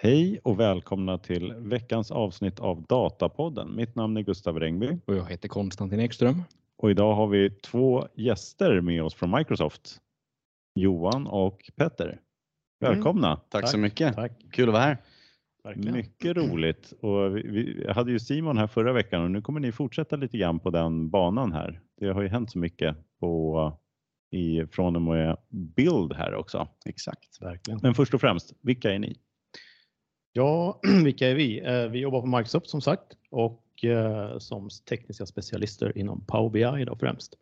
Hej och välkomna till veckans avsnitt av Datapodden. Mitt namn är Gustav Rengby Och jag heter Konstantin Ekström. och idag har vi två gäster med oss från Microsoft. Johan och Petter. Välkomna! Tack, så mycket. Tack. Kul att vara här. Verkligen. Mycket roligt. Och vi, vi hade ju Simon här förra veckan och nu kommer ni fortsätta lite grann på den banan här. Det har ju hänt så mycket på, i, från och med bild här också. Exakt. Verkligen. Men först och främst, vilka är ni? Ja, vilka är vi? Eh, vi jobbar på Microsoft som sagt och eh, som tekniska specialister inom Power BI då främst.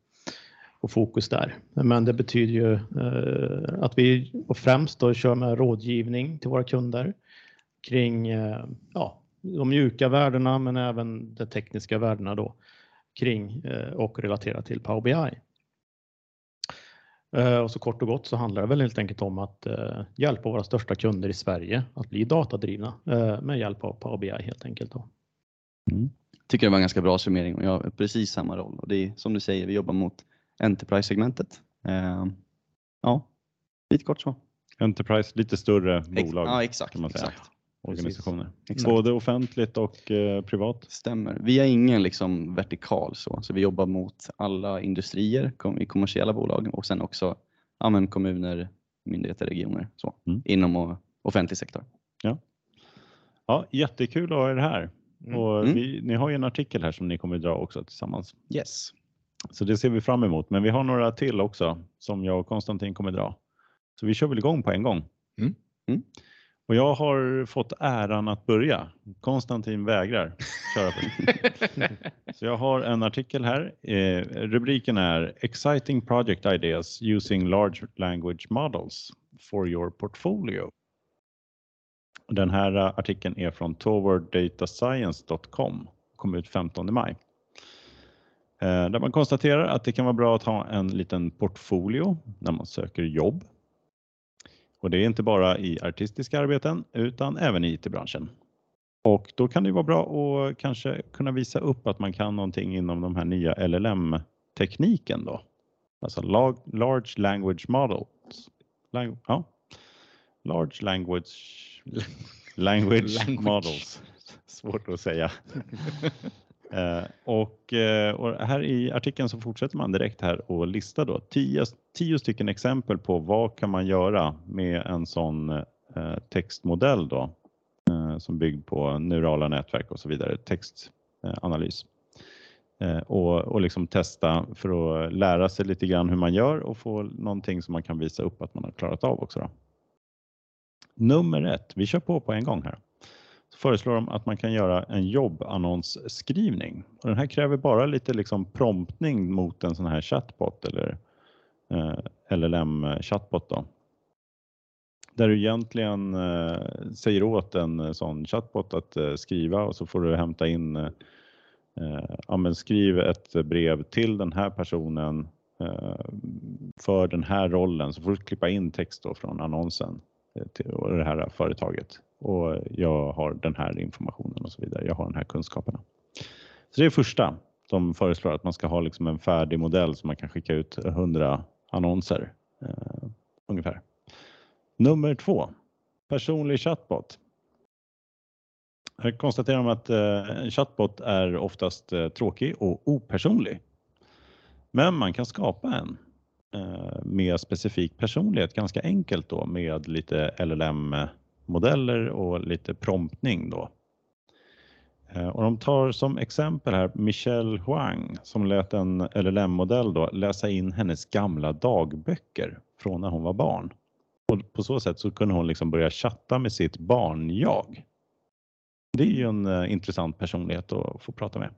Och fokus där. Men det betyder ju eh, att vi främst då kör med rådgivning till våra kunder kring ja, de mjuka värdena men även de tekniska värdena då kring och relaterat till Power BI. Eh, Och så kort och gott så handlar det väl helt enkelt om att eh, hjälpa våra största kunder i Sverige att bli datadrivna eh, med hjälp av Power BI helt enkelt. Då. Tycker det var en ganska bra summering och jag har precis samma roll. Och det är som du säger, vi jobbar mot Enterprise-segmentet. Ja, lite kort så. Enterprise, lite större Ex- bolag, Ja, exakt. kan man säga. exakt. Organisationer. Både offentligt och eh, privat. Stämmer. Vi är ingen liksom vertikal så, så vi jobbar mot alla industrier kom, i kommersiella bolag och sen också ja, men kommuner, myndigheter, regioner så, Mm. inom och, offentlig sektor. Ja, jättekul att ha er här. Och Mm. vi, ni har ju en artikel här som ni kommer att dra också tillsammans. Yes. Så det ser vi fram emot. Men vi har några till också som jag och Konstantin kommer att dra. Så vi kör väl igång på en gång. Mm. Och jag har fått äran att börja. Konstantin vägrar köra på. Så jag har en artikel här. Eh, rubriken är Exciting Project Ideas Using Large Language Models for your portfolio. Den här eh, artikeln är från towarddataScience.com. Kom ut 15 maj. Eh, Där man konstaterar att det kan vara bra att ha en liten portfolio när man söker jobb. Och det är inte bara i artistiska arbeten utan även i IT-branschen. Och då kan det vara bra att kanske kunna visa upp att man kan någonting inom de här nya LLM-tekniken då. Alltså Large Language Models. Lang- ja. Large Language, language, Language. Models. Svårt att säga. Eh, och, eh, och här i artikeln så fortsätter man direkt här och listar då tio, tio stycken exempel på vad kan man göra med en sån eh, textmodell då eh, som byggd på neurala nätverk och så vidare, textanalys. Eh, och, och liksom testa för att lära sig lite grann hur man gör och få någonting som man kan visa upp att man har klarat av också. Då. Nummer ett, vi kör på på en gång här så föreslår de att man kan göra en jobbannonsskrivning. Och den här kräver bara lite liksom promptning mot en sån här chatbot eller eh, LLM-chatbot. Då. Där du egentligen eh, säger åt en sån chatbot att eh, skriva och så får du hämta in eh, ja, men skriv ett brev till den här personen eh, för den här rollen så får du klippa in text då från annonsen eh, till det här företaget och jag har den här informationen och så vidare. Jag har den här kunskaperna. Så det är första. De föreslår att man ska ha liksom en färdig modell som man kan skicka ut 100 annonser eh, ungefär. Nummer två. Personlig chatbot. Här konstaterar de att eh, en chatbot är oftast eh, tråkig och opersonlig. Men man kan skapa en eh, med specifik personlighet ganska enkelt då med lite LLM eh, modeller och lite promptning då. Eh, och de tar som exempel här Michelle Huang som lät en LLM-modell då läsa in hennes gamla dagböcker från när hon var barn. Och på så sätt så kunde hon liksom börja chatta med sitt barn-jag. Det är ju en eh, intressant personlighet att få prata med.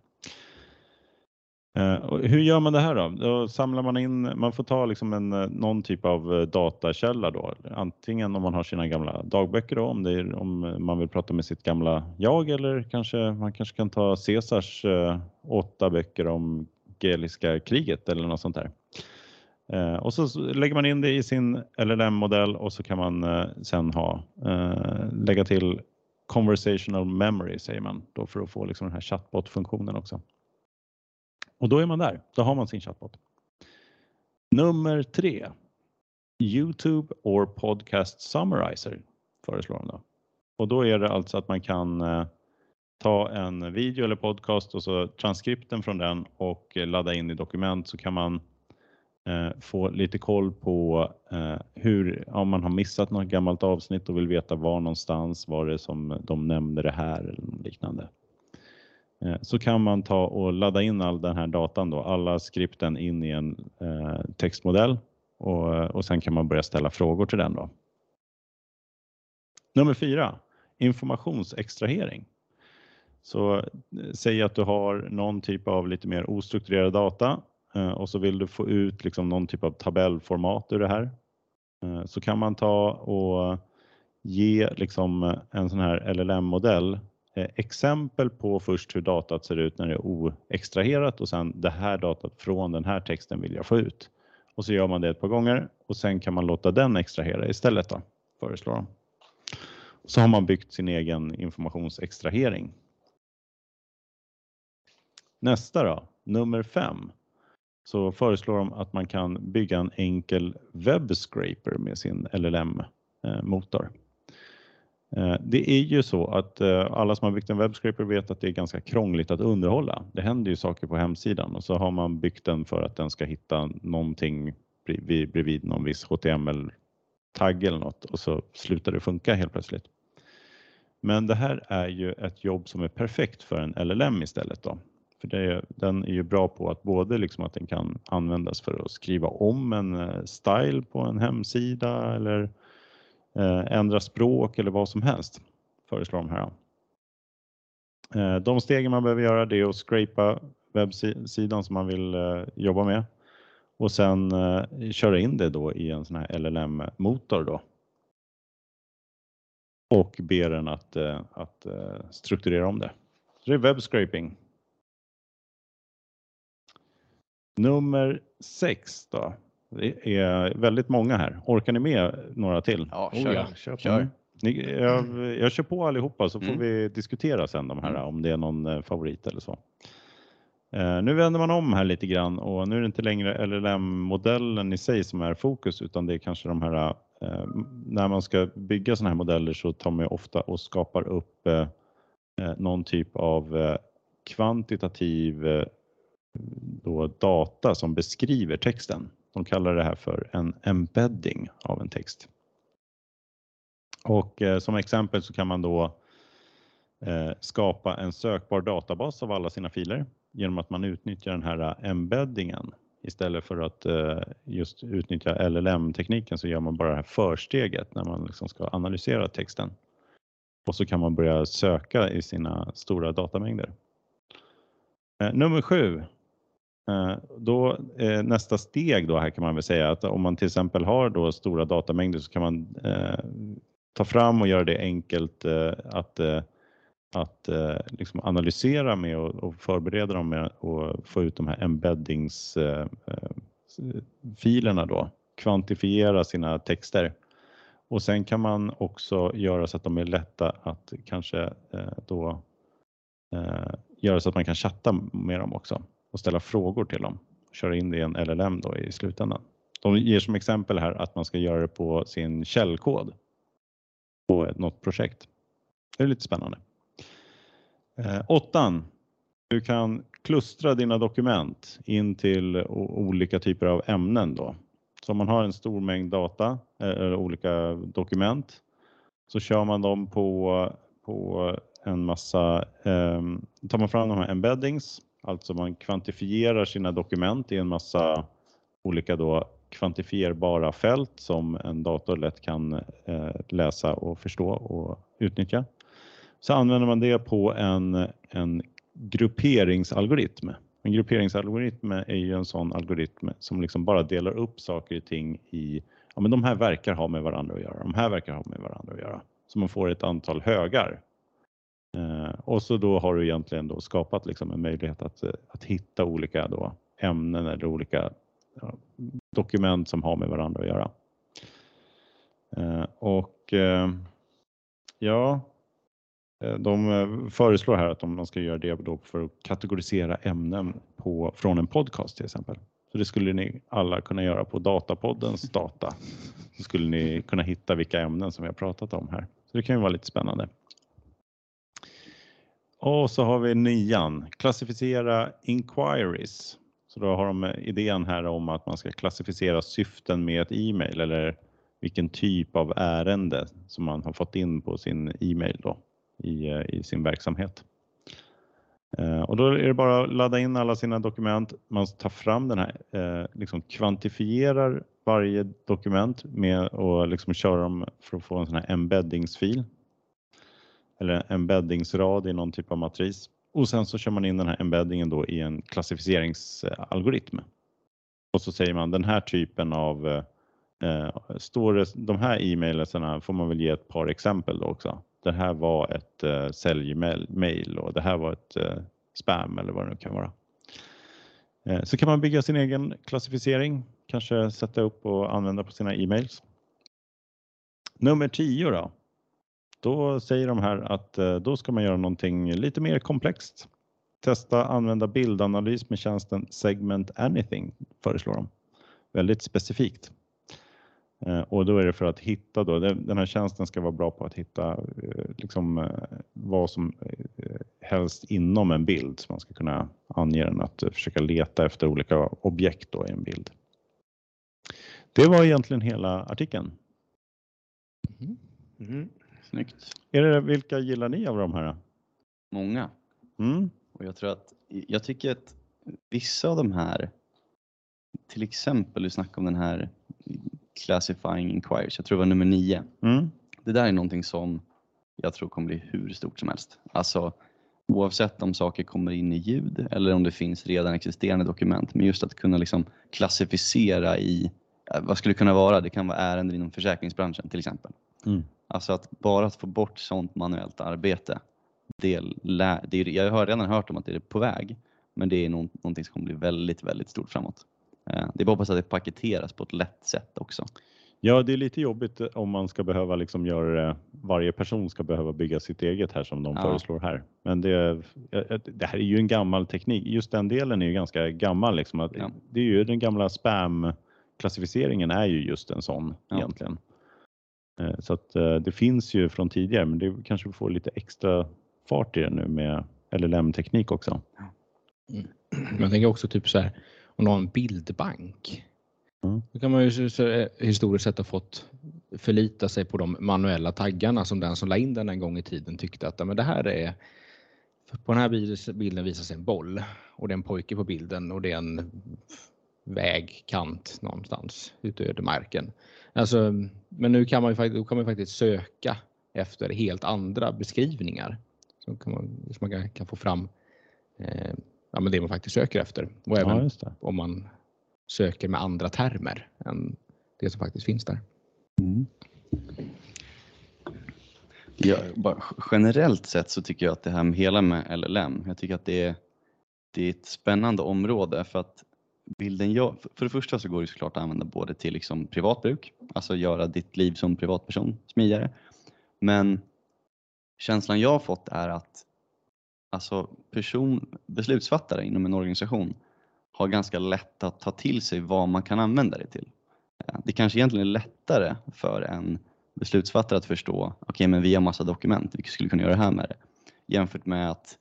Eh, hur gör man det här då? Då samlar man in, man får ta liksom en, eh, någon typ av eh, datakälla då. Antingen om man har sina gamla dagböcker då, om, det är, om man vill prata med sitt gamla jag eller kanske man kanske kan ta Caesars åtta böcker om Geliska kriget eller något sånt där. Och så lägger man in det i sin LLM-modell och så kan man sen ha, lägga till conversational memory säger man då för att få liksom den här chatbot-funktionen också. Och då är man där. Då har man sin chatbot. Nummer tre. Youtube or podcast summarizer föreslår de då. Och då är det alltså att man kan eh, ta en video eller podcast och så transkripten från den och eh, ladda in i dokument så kan man eh, få lite koll på hur, om man har missat något gammalt avsnitt och vill veta var någonstans var det som de nämnde det här eller liknande. Eh, så kan man ta och ladda in all den här datan då, alla skripten in i en eh, textmodell och, och sen kan man börja ställa frågor till den då. Nummer fyra, informationsextrahering. Så eh, säg att du har någon typ av lite mer ostrukturerad data och så vill du få ut liksom någon typ av tabellformat ur det här. Så kan man ta och ge liksom en sån här LLM-modell Eh, exempel på först hur datat ser ut när det är oextraherat och sen det här datat från den här texten vill jag få ut. Och så gör man det ett par gånger och sen kan man låta den extrahera istället då, föreslår de. Så har man byggt sin egen informationsextrahering. Nästa då, nummer fem. Så föreslår de att man kan bygga en enkel webbscraper med sin LLM-motor. Eh, Eh, det är ju så att eh, alla som har byggt en webbscraper vet att det är ganska krångligt att underhålla. Det händer ju saker på hemsidan och så har man byggt den för att den ska hitta någonting bredvid någon viss HTML-tagg eller något och så slutar det funka helt plötsligt. Men det här är ju ett jobb som är perfekt för en LLM istället. Då. För det, den är ju bra på att både liksom att den kan användas för att skriva om en eh, style på en hemsida eller Eh, Eh, ändra språk eller vad som helst föreslår de här. Eh, de stegen man behöver göra det är att scrapa webbsidan som man vill eh, jobba med och sen köra in det då i en sån här LLM-motor då. Och be den att, att strukturera om det. Så det är webbscraping. Nummer sex då. Det är väldigt många här. Orkar ni med några till? Ja, kör. Oh, ja. kör, kör. Ni, jag, jag kör på allihopa så får Mm. vi diskutera sen de här Mm. om det är någon eh, favorit eller så. Eh, nu vänder man om här lite grann och nu är det inte längre LLM-modellen i sig som är fokus utan det är kanske de här eh, när man ska bygga sådana här modeller så tar man ju ofta och skapar upp eh, eh, någon typ av eh, kvantitativ eh, då data som beskriver texten. De kallar det här för en embedding av en text. Och eh, som exempel så kan man då eh, skapa en sökbar databas av alla sina filer genom att man utnyttjar den här eh, embeddingen. Istället för att eh, just utnyttja LLM-tekniken så gör man bara det här försteget när man liksom ska analysera texten. Och så kan man börja söka i sina stora datamängder. Eh, nummer sju Eh, då eh, nästa steg då här kan man väl säga att om man till exempel har då stora datamängder så kan man eh, ta fram och göra det enkelt eh, att, eh, att eh, liksom analysera med och, och, förbereda dem med och få ut de här embeddings-filerna eh, då, kvantifiera sina texter. Och sen kan man också göra så att de är lätta att kanske då göra så att man kan chatta med dem också och ställa frågor till dem. Köra in det i en LLM då i slutändan. De ger som exempel här att man ska göra det på sin källkod på något projekt. Det är lite spännande. Eh, åttan. Du kan klustra dina dokument in till olika typer av ämnen då. Så om man har en stor mängd data eh, eller olika dokument så kör man dem på, på en massa, eh, tar man fram de här embeddings Alltså man kvantifierar sina dokument i en massa olika då kvantifierbara fält som en dator lätt kan eh, läsa och förstå och utnyttja. Så använder man det på en, en grupperingsalgoritm. En grupperingsalgoritm är ju en sån algoritm som liksom bara delar upp saker och ting i, ja men de här verkar ha med varandra att göra, de här verkar ha med varandra att göra. Så man får ett antal högar Eh, och så då har du egentligen då skapat liksom en möjlighet att, eh, att hitta olika då ämnen eller olika dokument som har med varandra att göra. Eh, och ja, de föreslår här att man ska göra det då för att kategorisera ämnen på, från en podcast till exempel. Så det skulle ni alla kunna göra på Datapoddens data. Så skulle ni kunna hitta vilka ämnen som vi har pratat om här. Så det kan ju vara lite spännande. Och så har vi nian, klassificera inquiries. Så då har de idén här om att man ska klassificera syften med ett e-mail eller vilken typ av ärende som man har fått in på sin e-mail då i, eh, i sin verksamhet. Eh, och då är det bara att ladda in alla sina dokument. Man tar fram den här, eh, liksom kvantifierar varje dokument med och liksom köra dem för att få en sån här embeddingsfil. Eller embeddingsrad i någon typ av matris. Och sen så kör man in den här embeddingen då i en klassificeringsalgoritm. Och så säger man den här typen av, eh, eh står det, de här e-mailerna får man väl ge ett par exempel då också. Det här var ett eh, säljmail och det här var ett eh, spam eller vad det nu kan vara. Eh, så kan man bygga sin egen klassificering, kanske sätta upp och använda på sina e-mails. Nummer 10 då. Då säger de här att eh, då ska man göra någonting lite mer komplext. Testa använda bildanalys med tjänsten Segment Anything föreslår de. Väldigt specifikt. Eh, och då är det för att hitta då, den här tjänsten ska vara bra på att hitta eh, liksom vad som helst inom en bild. Så man ska kunna ange den att försöka leta efter olika objekt då i en bild. Det var egentligen hela artikeln. Mm. Mm. Snyggt. Är det, vilka gillar ni av de här? Många. Mm. Och jag tror att, jag tycker att vissa av de här, till exempel du snackade om den här Classifying Inquiries, jag tror det var nummer nio. Mm. Det där är någonting som jag tror kommer bli hur stort som helst. Alltså oavsett om saker kommer in i ljud eller om det finns redan existerande dokument. Men just att kunna liksom klassificera i, vad skulle det kunna vara? Det kan vara ärenden inom försäkringsbranschen till exempel. Mm. Alltså att bara att få bort sånt manuellt arbete. Det, det, jag har redan hört om att det är på väg, men det är någonting som kommer bli väldigt, väldigt stort framåt. Eh, det är bara hoppas att det paketeras på ett lätt sätt också. Ja, det är lite jobbigt om man ska behöva liksom göra det. Varje person ska behöva bygga sitt eget här som de ja. föreslår här. Men det, det här är ju en gammal teknik. Just den delen är ju ganska gammal. Liksom. Ja. Det är ju den gamla spam klassificeringen är ju just en sån ja. egentligen. Eh, så att eh, det finns ju från tidigare, men det kanske får lite extra fart i det nu med LLM-teknik också. Mm. Jag tänker också typ så här, om du har en bildbank. Mm. Då kan man ju så, historiskt sett ha fått förlita sig på de manuella taggarna som den som la in den en gång i tiden tyckte att men det här är på den här bilden visas en boll och det är en pojke på bilden och det är en vägkant någonstans ute i ödemarken. Alltså, men nu kan man, ju, kan man faktiskt söka efter helt andra beskrivningar. Så kan man, så man kan, kan få fram eh, ja, men det man faktiskt söker efter. Och även ja, om man söker med andra termer än det som faktiskt finns där. Mm. Ja, bara, generellt sett så tycker jag att det här med hela med LLM, jag tycker att det är, det är ett spännande område för att bilden jag, för det första så går det såklart att använda både till liksom privatbruk, alltså göra ditt liv som privatperson smidigare. Men känslan jag har fått är att alltså person, beslutsfattare inom en organisation har ganska lätt att ta till sig vad man kan använda det till. Eh, det kanske egentligen är lättare för en beslutsfattare att förstå, okej okay, men vi har massa dokument, vi skulle kunna göra det här med det. Jämfört med att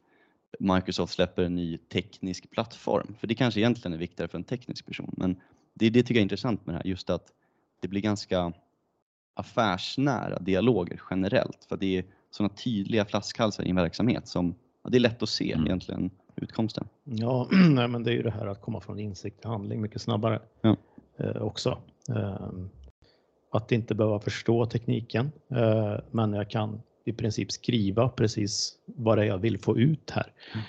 Microsoft släpper en ny teknisk plattform. För det kanske egentligen är viktigare för en teknisk person. Men det, det tycker jag är intressant med det här, just att det blir ganska affärsnära dialoger generellt. För det är sådana tydliga flaskhalsar i en verksamhet som ja, det är lätt att se mm. egentligen utkomsten. Ja, nej, men det är ju det här att komma från insikt till handling mycket snabbare ja. eh, också. Eh, att inte behöva förstå tekniken, eh, men jag kan i princip skriva precis vad det är jag vill få ut här. Mm.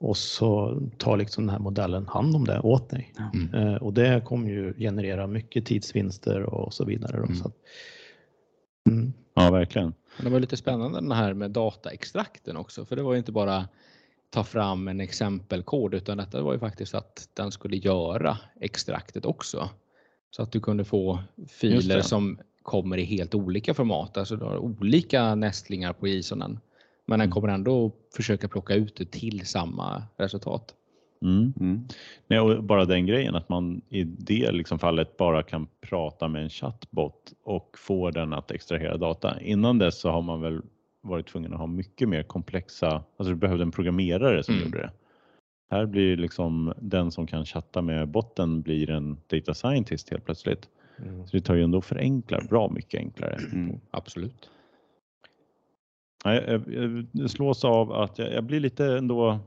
Och så tar liksom den här modellen hand om det åt dig. Mm. Eh, och det kommer ju generera mycket tidsvinster och så vidare. Mm. Så att, mm. Ja, verkligen. Det var lite spännande den här med dataextrakten också, för det var ju inte bara ta fram en exempelkod utan detta var ju faktiskt att den skulle göra extraktet också. Så att du kunde få filer som kommer i helt olika format. Alltså du har olika nästlingar på JSONen. Men den mm. kommer ändå försöka plocka ut det till samma resultat. Mm. Mm. Nej, och bara den grejen att man i det liksom fallet bara kan prata med en chatbot och få den att extrahera data. Innan dess så har man väl varit tvungen att ha mycket mer komplexa, alltså du behövde en programmerare som Mm. gjorde det. Här blir liksom den som kan chatta med botten blir en data scientist helt plötsligt. Så det tar ju ändå förenklar bra mycket enklare. Mm. Absolut. Nej, Jag jag slås av att jag, jag blir lite ändå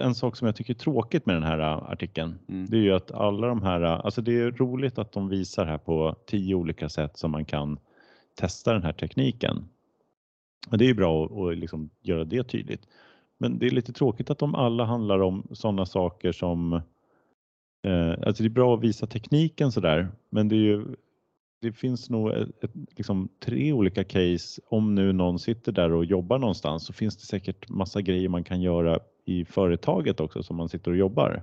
en sak som jag tycker är tråkigt med den här äh, artikeln. Mm. Det är ju att alla de här, äh, alltså det är roligt att de visar här på tio olika sätt som man kan testa den här tekniken. Och det är ju bra att, att liksom göra det tydligt. Men det är lite tråkigt att de alla handlar om sådana saker som, alltså det är bra att visa tekniken sådär, men det ju det finns nog ett, ett, liksom tre olika case. Om nu någon sitter där och jobbar någonstans så finns det säkert massa grejer man kan göra i företaget också som man sitter och jobbar.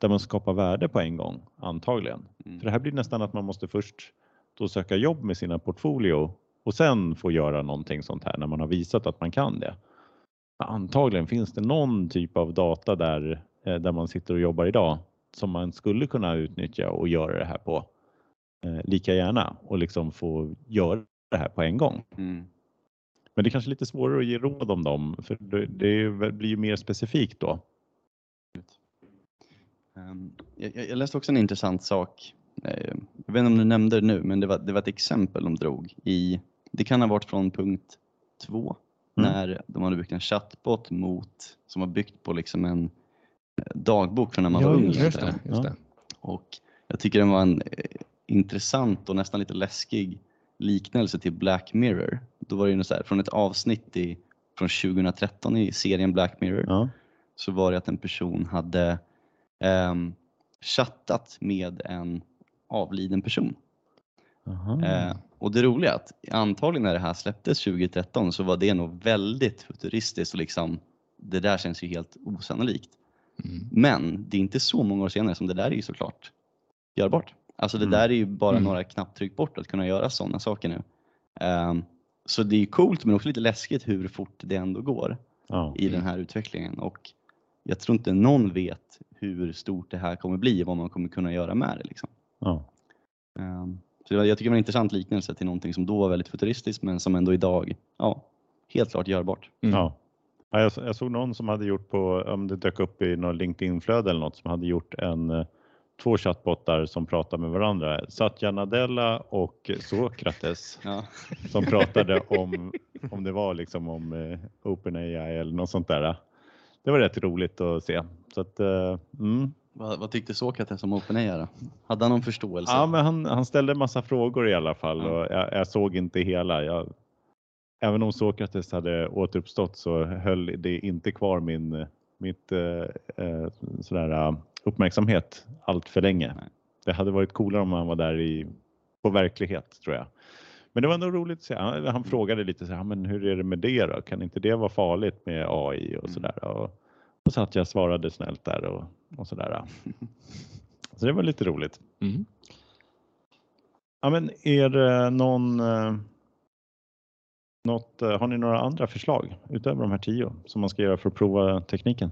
Där man skapar värde på en gång, antagligen. Mm. För det här blir nästan att man måste först då söka jobb med sina portfolio och sen få göra någonting sånt här när man har visat att man kan det. Antagligen finns det någon typ av data där, eh, där man sitter och jobbar idag som man skulle kunna utnyttja och göra det här på eh, lika gärna och liksom få göra det här på en gång. Mm. Men det är kanske lite svårare att ge råd om dem för det, det blir ju mer specifikt då. Ehm, Jag, jag läste också en intressant sak. Eh, Jag vet inte om du nämnde det nu, men det var, det var ett exempel de drog i, det kan ha varit från punkt två, Mm. när de hade byggt en chatbot mot, som var byggt på liksom en dagbok från när man var ung. just det. Just Ja. det. Och jag tycker den var en eh, intressant och nästan lite läskig liknelse till Black Mirror. Då var det ju så här, från ett avsnitt i, från 2013 i serien Black Mirror Ja. så var det att en person hade ehm, chattat med en avliden person. Eh, och det roliga är att antagligen när det här släpptes 2013 så var det nog väldigt futuristiskt och liksom det där känns ju helt osannolikt. Mm. Men det är inte så många år senare som det där är ju såklart görbart. Alltså det Mm. där är ju bara Mm. några knapptryck bort att kunna göra sådana saker nu. Ehm, så det är ju coolt men också lite läskigt hur fort det ändå går Ja. i den här utvecklingen och jag tror inte någon vet hur stort det här kommer bli och vad man kommer kunna göra med det. Liksom. Ja. Ehm, så jag tycker det var en intressant liknelse till någonting som då var väldigt futuristiskt men som ändå idag, ja, helt klart görbart. Mm. Ja. Ja, jag, jag såg någon som hade gjort på, om det dök upp i någon LinkedIn-flöde eller något, som hade gjort en eh, två chattbottar som pratar med varandra. Satya Nadella och Sokrates Ja. som pratade om, om det var liksom om eh, OpenAI eller något sånt där. Det var rätt roligt att se. Så att, eh, mm. Vad, vad tyckte Sokrates om OpenAI då? Hade han någon förståelse? Ja, men han, han ställde massa frågor i alla fall Ja. och jag, jag såg inte hela. Jag, även om Sokrates hade återuppstått så höll det inte kvar min mitt, eh, eh, sådär, eh, uppmärksamhet allt för länge. Nej. Det hade varit coolare om han var där i, på verklighet tror jag. Men det var ändå roligt att se. Han, han frågade lite så här, men hur är det med det då? Kan inte det vara farligt med AI och Mm. sådär? Och, och så att jag svarade snällt där och, och sådär. Så det var lite roligt. Mm. Ja, men är det någon, eh, något, eh, har ni några andra förslag utöver de här tio som man ska göra för att prova tekniken?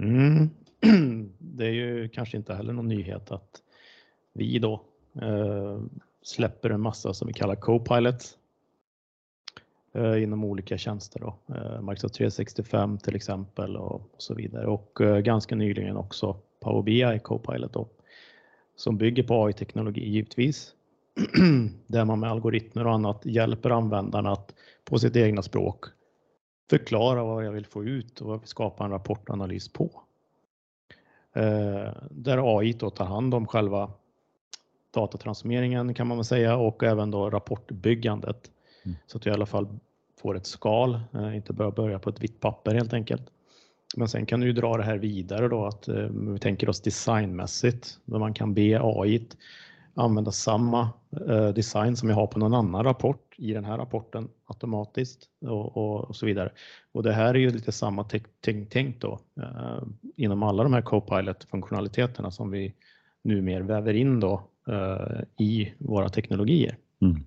Mm. Det är ju kanske inte heller någon nyhet att vi då eh, släpper en massa som vi kallar Copilot eh, inom olika tjänster. Då. Eh, Microsoft 365 till exempel och, och så vidare. Och eh, ganska nyligen också Power BI Copilot då, som bygger på AI-teknologi givetvis. där man med algoritmer och annat hjälper användarna att på sitt egna språk förklara vad jag vill få ut och vad vi skapar en rapportanalys på. Eh, där AI då tar hand om själva datatransformeringen kan man väl säga och även då rapportbyggandet. Mm. Så att du i alla fall får ett skal, eh, inte bara börja på ett vitt papper helt enkelt. Men sen kan du ju dra det här vidare då att eh, vi tänker oss designmässigt där man kan be AI använda samma eh, design som jag har på någon annan rapport i den här rapporten automatiskt och, och, och så vidare. Och det här är ju lite samma tänk- tänk då eh, inom alla de här Copilot-funktionaliteterna som vi numera väver in då eh, i våra teknologier. Mm.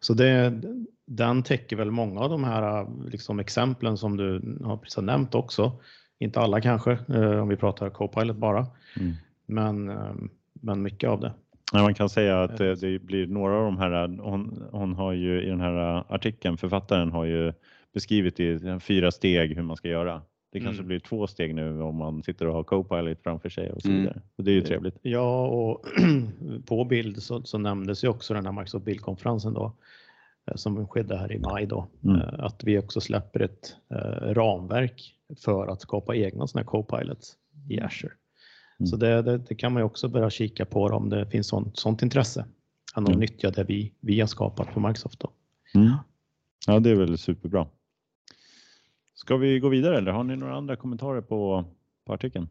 Så det, den täcker väl många av de här liksom, exemplen som du har precis nämnt också Inte alla kanske, eh, om vi pratar Copilot bara, Mm. men, eh, men mycket av det. Ja, man kan säga att det, det blir några av de här, hon, hon har ju i den här artikeln, författaren har ju beskrivit i fyra steg hur man ska göra. Det kanske Mm. blir två steg nu om man sitter och har Copilot framför sig och så Mm. vidare. Och det är ju trevligt. Ja, och på bild så, så nämndes ju också den här Microsoft bildkonferensen då eh, som skedde här i maj då, Mm. eh, att vi också släpper ett eh, ramverk för att skapa egna sådana här Copilots i Azure. Mm. Så det, det, det kan man ju också börja kika på om det finns sånt, sånt intresse. Att de Mm. nyttjar det vi, vi har skapat på Microsoft. Då. Mm. Ja, det är väl superbra. Ska vi gå vidare eller har ni några andra kommentarer på, på artikeln?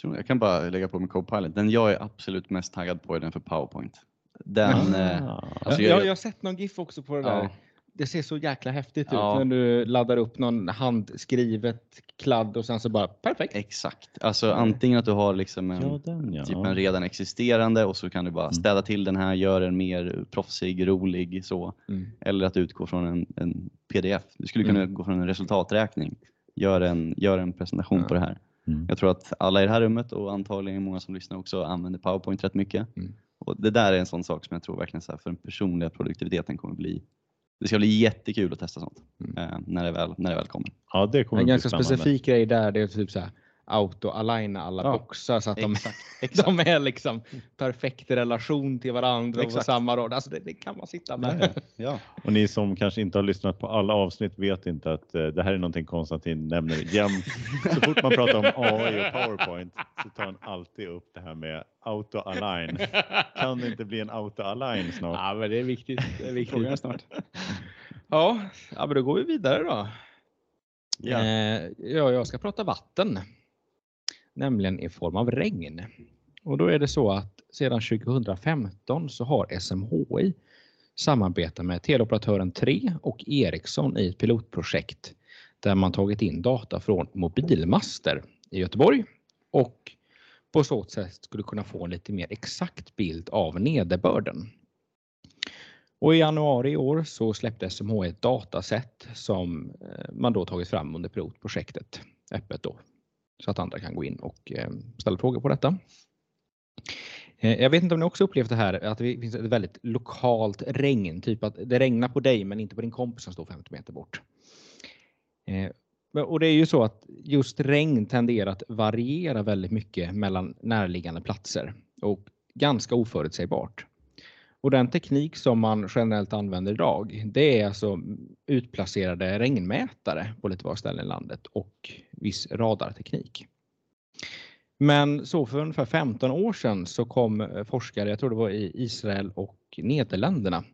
Tror jag kan bara lägga på med Copilot. Den jag är absolut mest taggad på är den för PowerPoint. Den, eh, Ah. Alltså, jag, jag- jag, jag har sett någon GIF också på det där. ja, Det ser så jäkla häftigt Ja. ut när du laddar upp någon handskrivet kladd och sen så bara perfekt. exakt. Alltså antingen att du har liksom en, Ja, den ja. typ en redan existerande och så kan du bara Mm. städa till den här, göra den mer proffsig, rolig så. Mm. Eller att utgå från en, en pdf. Du skulle kunna Mm. gå från en resultaträkning. Gör en, gör en presentation Ja. på det här. Mm. Jag tror att alla i det här rummet och antagligen många som lyssnar också använder PowerPoint rätt mycket. Mm. Och det där är en sån sak som jag tror verkligen så här, för den personliga produktiviteten kommer bli det ska bli jättekul att testa sånt Mm. eh, när, det väl, när det väl kommer. ja, det kommer En ganska spännande. specifik grej där det är typ så här auto-aligna alla Ja, boxar så att de, Exakt. exakt. de är liksom perfekt i relation till varandra och på Exakt. samma rad. Alltså det, det kan man sitta med. Ja. Och ni som kanske inte har lyssnat på alla avsnitt vet inte att eh, det här är någonting Konstantin nämner jämt. Så fort man pratar om AI och PowerPoint så tar han alltid upp det här med auto-align. Kan det inte bli en auto-align snart? Ja, men det är viktigt. Det är viktigt. Snart. Ja, ja, men då går vi vidare då. Ja. Eh, ja, jag ska prata vatten, nämligen i form av regn. Och då är det så att sedan 2015 så har SMHI samarbetat med teleoperatören 3 och Ericsson i ett pilotprojekt där man tagit in data från mobilmaster i Göteborg och på så sätt skulle kunna få en lite mer exakt bild av nederbörden. Och I januari i år så släppte SMHI ett dataset som eh, man då tagit fram under pilotprojektet öppet då så att andra kan gå in och eh, ställa frågor på detta. Eh, jag vet inte om ni också upplevt det här att det finns ett väldigt lokalt regn, typ att det regnar på dig men inte på din kompis som står 50 meter bort. Eh, och det är ju så att just regn tenderar att variera väldigt mycket mellan närliggande platser och ganska oförutsägbart. Och den teknik som man generellt använder idag, det är alltså utplacerade regnmätare på lite var ställen i landet och viss radarteknik. Men så för ungefär 15 år sedan så kom eh, forskare, jag tror det var i Israel och Nederländerna,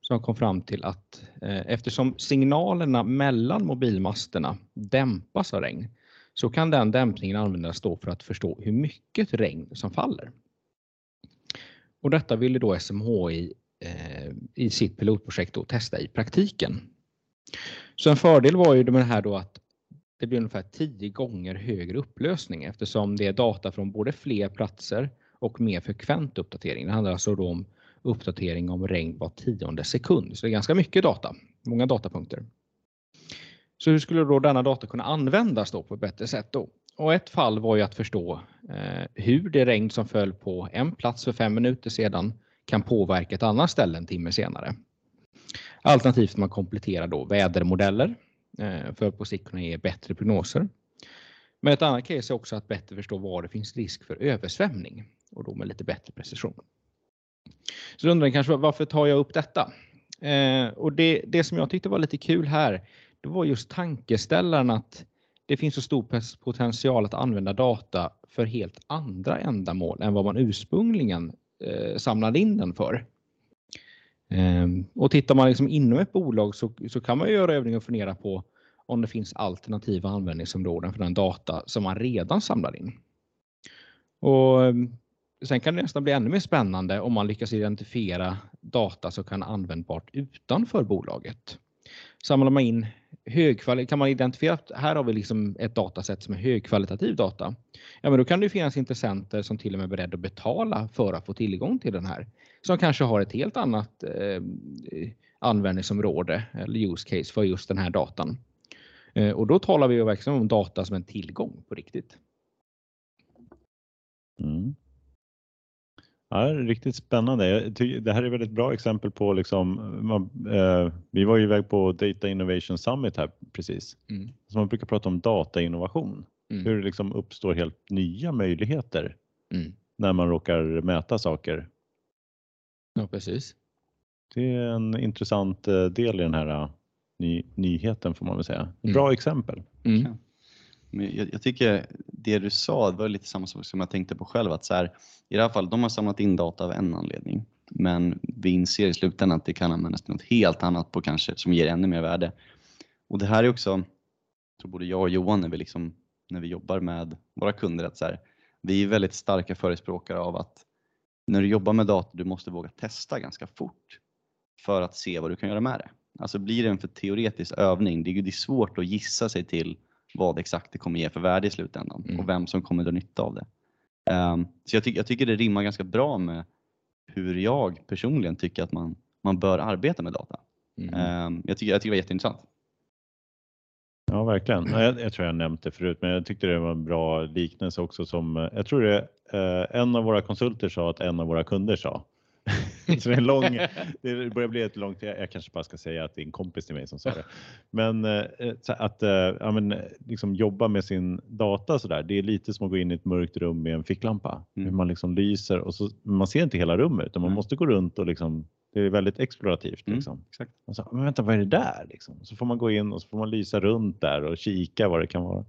som kom fram till att eh, eftersom signalerna mellan mobilmasterna dämpas av regn så kan den dämpningen användas då för att förstå hur mycket regn som faller. Och detta ville då SMHI eh, i sitt pilotprojekt då testa i praktiken. Så en fördel var ju med det här då att det blir ungefär 10 gånger högre upplösning eftersom det är data från både fler platser och mer frekvent uppdatering. Det handlar alltså då om uppdatering om regn var tionde sekund. Så det är ganska mycket data, många datapunkter. Så hur skulle då denna data kunna användas då på ett bättre sätt? Då? Och ett fall var ju att förstå eh, hur det regn som föll på en plats för fem minuter sedan kan påverka ett annat ställe en timme senare. Alternativt man kompletterar då vädermodeller eh, för att på sikt kunna ge bättre prognoser. Men ett annat case är också att bättre förstå var det finns risk för översvämning och då med lite bättre precision. Så då undrar ni kanske varför tar jag upp detta? Eh, och det, det som jag tyckte var lite kul här, det var just tankeställaren att det finns så stor potential att använda data för helt andra ändamål än vad man ursprungligen eh, samlade in den för. Ehm, och tittar man liksom inom ett bolag så, så kan man ju göra övningar och fundera på om det finns alternativa användningsområden för den data som man redan samlar in. Och ehm, Sen kan det nästan bli ännu mer spännande om man lyckas identifiera data som kan användbart utanför bolaget. Samlar man in högkvalitet, kan man identifiera att här har vi liksom ett dataset som är högkvalitativ data. Ja, men då kan det ju finnas intressenter som till och med är beredda att betala för att få tillgång till den här. Som kanske har ett helt annat eh, användningsområde eller use case för just den här datan. Eh, Och då talar vi ju verkligen om data som en tillgång på riktigt. Mm. Ja, det är riktigt spännande. Jag tycker, det här är ett väldigt bra exempel på liksom, man, eh, vi var ju iväg på Data Innovation Summit här precis. Mm. Så man brukar prata om datainnovation. Mm. Hur det liksom uppstår helt nya möjligheter Mm. när man råkar mäta saker. Ja, precis. Det är en intressant eh, del i den här eh, ny, nyheten får man väl säga. Mm. Bra exempel. Mm. Men jag, jag tycker det du sa det var lite samma sak som jag tänkte på själv. Att så här, I det här fallet, de har samlat in data av en anledning. Men vi inser i slutändan att det kan användas till något helt annat på kanske, som ger ännu mer värde. Och det här är också, jag tror både jag och Johan när vi, liksom, när vi jobbar med våra kunder, att så här, vi är väldigt starka förespråkare av att när du jobbar med data, du måste våga testa ganska fort för att se vad du kan göra med det. Alltså blir det en för teoretisk övning, det är, det är svårt att gissa sig till vad exakt det kommer ge för värde i slutändan Mm. och vem som kommer dra nytta av det. Ehm, så jag, tycker jag tycker det rimmar ganska bra med hur jag personligen tycker att man, man bör arbeta med data. Mm. Ehm, jag, tycker, jag tycker det var jätteintressant. Ja, verkligen. Ja, Jag, jag tror jag nämnt det förut, men jag tyckte det var en bra liknelse också som eh, jag tror det eh, en av våra konsulter sa att en av våra kunder sa. Så det är en lång, det börjar bli ett långt, jag, jag kanske bara ska säga att det är en kompis till mig som sa det. Men eh, så att eh, ja, men, liksom jobba med sin data så där, det är lite som att gå in i ett mörkt rum med en ficklampa. Mm. Hur man liksom lyser och så, man ser inte hela rummet utan man Nej. måste gå runt och liksom, det är väldigt explorativt. Mm, Liksom. exakt. Och så, men vänta, vad är det där? Liksom. Så får man gå in och så får man lysa runt där och kika vad det kan vara.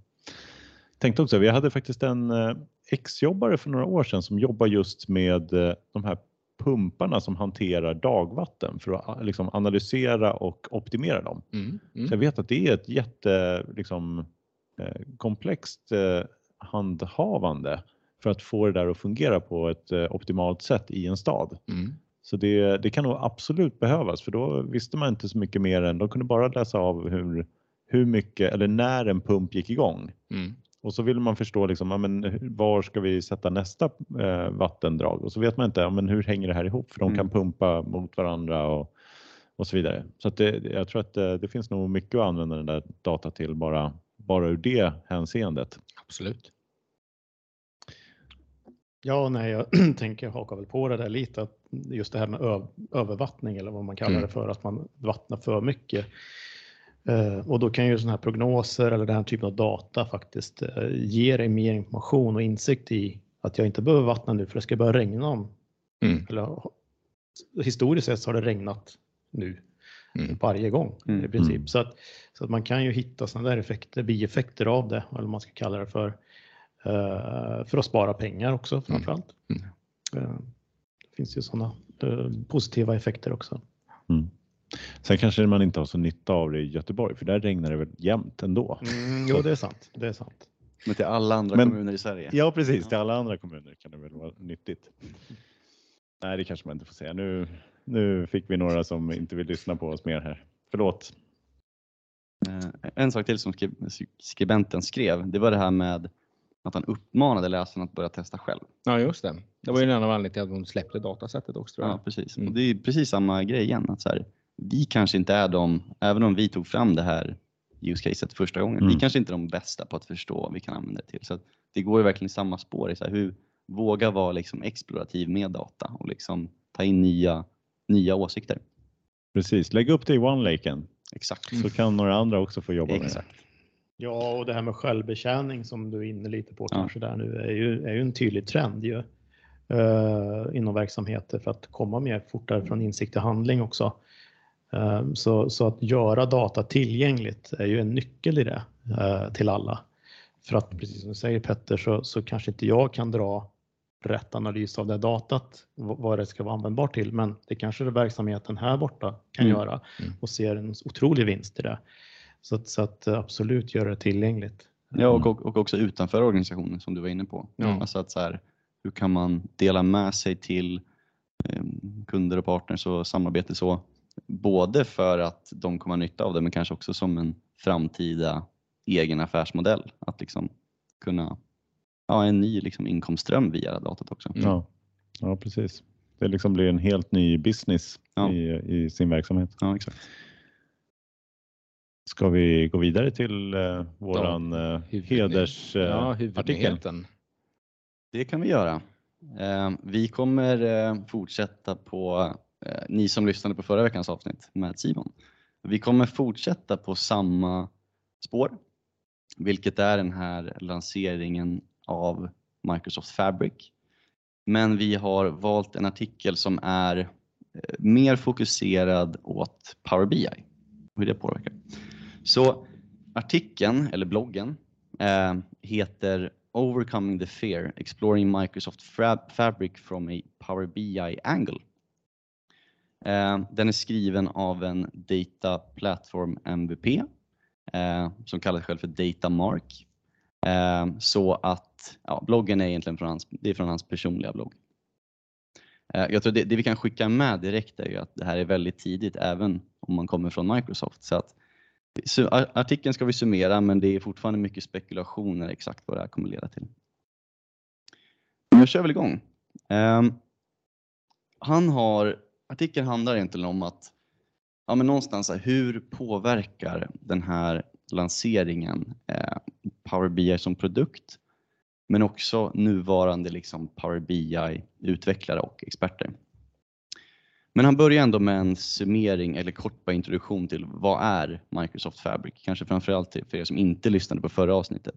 Tänkte också, vi hade faktiskt en eh, exjobbare för några år sedan som jobbar just med eh, de här pumparna som hanterar dagvatten för att liksom, analysera och optimera dem. Mm. Mm. Så jag vet att det är ett jätte liksom, eh, komplext eh, handhavande för att få det där att fungera på ett eh, optimalt sätt i en stad. Mm. Så det, det kan nog absolut behövas för då visste man inte så mycket mer än de kunde bara läsa av hur, hur mycket eller när en pump gick igång. Mm. Och så vill man förstå liksom, ja, men var ska vi sätta nästa eh, vattendrag och så vet man inte ja, men hur hänger det här ihop för de kan Mm. pumpa mot varandra och, och så vidare. Så att det, jag tror att det, det finns nog mycket att använda den där data till bara, bara ur det hänseendet. Absolut. Ja, nej, jag tänker haka väl på det där lite, att just det här med övervattning eller vad man kallar Mm. det för, att man vattnar för mycket. Eh, och då kan ju sådana här prognoser eller den här typen av data faktiskt eh, ge dig mer information och insikt i att jag inte behöver vattna nu för det ska börja regna om. Mm. Eller, historiskt sett så har det regnat nu Mm. varje gång Mm. i princip. Mm. Så, att, så att man kan ju hitta sådana där effekter, bieffekter av det, eller vad man ska kalla det för, eh, för att spara pengar också framförallt. Mm. Det finns ju sådana positiva effekter också. Mm. Sen kanske man inte har så nytta av det i Göteborg för där regnar det väl jämt ändå. Mm, jo, det är sant. Det är sant. Men till alla andra Men- kommuner i Sverige. Ja precis, till alla andra kommuner kan det väl vara nyttigt. Nej det kanske man inte får säga. Nu, nu fick vi några som inte vill lyssna på oss mer här. Förlåt. Eh, En sak till som skri- skribenten skrev, det var det här med att han uppmanade läsarna att börja testa själv. Ja, just det. Det var ju en annan anledning till att hon släppte datasättet också tror jag. Ja, precis. Mm. Och det är precis samma grej igen. Att så här, vi kanske inte är de, även om vi tog fram det här use caset första gången, Mm. vi kanske inte är de bästa på att förstå vad vi kan använda det till. Så att det går ju verkligen i samma spår. I så här, hur, våga vara liksom explorativ med data och liksom ta in nya, nya åsikter. Precis, lägg upp det i OneLaken Exakt. så kan några andra också få jobba med det. Exakt. Ja, och det här med självbetjäning som du är inne lite på Ja. kanske där nu är ju, är ju en tydlig trend ju, eh, inom verksamheter för att komma mer fortare från insikt till handling också. Eh, så, så att göra data tillgängligt är ju en nyckel i det eh, till alla. För att precis som du säger Petter så, så kanske inte jag kan dra rätt analys av det datat, vad det ska vara användbart till, men det kanske det verksamheten här borta kan Mm. göra Mm. och ser en otrolig vinst i det. Så att, så att eh, absolut göra det tillgängligt. Ja, och, och, och också utanför organisationen som du var inne på. Ja. Alltså att så här, hur kan man dela med sig till eh, kunder och partners och samarbete så. Både för att de kommer ha nytta av det men kanske också som en framtida egen affärsmodell. Att liksom kunna ha en ny liksom inkomstström via datat också. Mm. Ja. ja, precis. Det liksom blir en helt ny business Ja. i, i sin verksamhet. Ja, exakt. Ska vi gå vidare till eh, våran eh, hedersartikel? Ja, Eh, huvudnyheten. Det kan vi göra. Eh, Vi kommer eh, fortsätta på, Eh, ni som lyssnade på förra veckans avsnitt med Simon. Vi kommer fortsätta på samma spår, vilket är den här lanseringen av Microsoft Fabric. Men vi har valt en artikel som är eh, mer fokuserad åt Power BI, hur det påverkar. Så artikeln, eller bloggen, eh, heter Overcoming the Fear, Exploring Microsoft Fabric from a Power BI Angle. Eh, Den är skriven av en Data Platform MVP eh, som kallar sig själv för Data Mark. Eh, Så att ja, bloggen är egentligen från hans, det är från hans personliga blogg. Eh, Jag tror det, det vi kan skicka med direkt är ju att det här är väldigt tidigt även om man kommer från Microsoft. Så att Artikeln ska vi summera men det är fortfarande mycket spekulationer exakt vad det här kommer leda till. Men jag kör väl igång. Ehm, han har, artikeln handlar egentligen om att ja, men någonstans så här, hur påverkar den här lanseringen eh, Power BI som produkt men också nuvarande liksom Power BI-utvecklare och experter. Men han börjar ändå med en summering eller kort bara introduktion till vad är Microsoft Fabric? Kanske framförallt för er som inte lyssnade på förra avsnittet.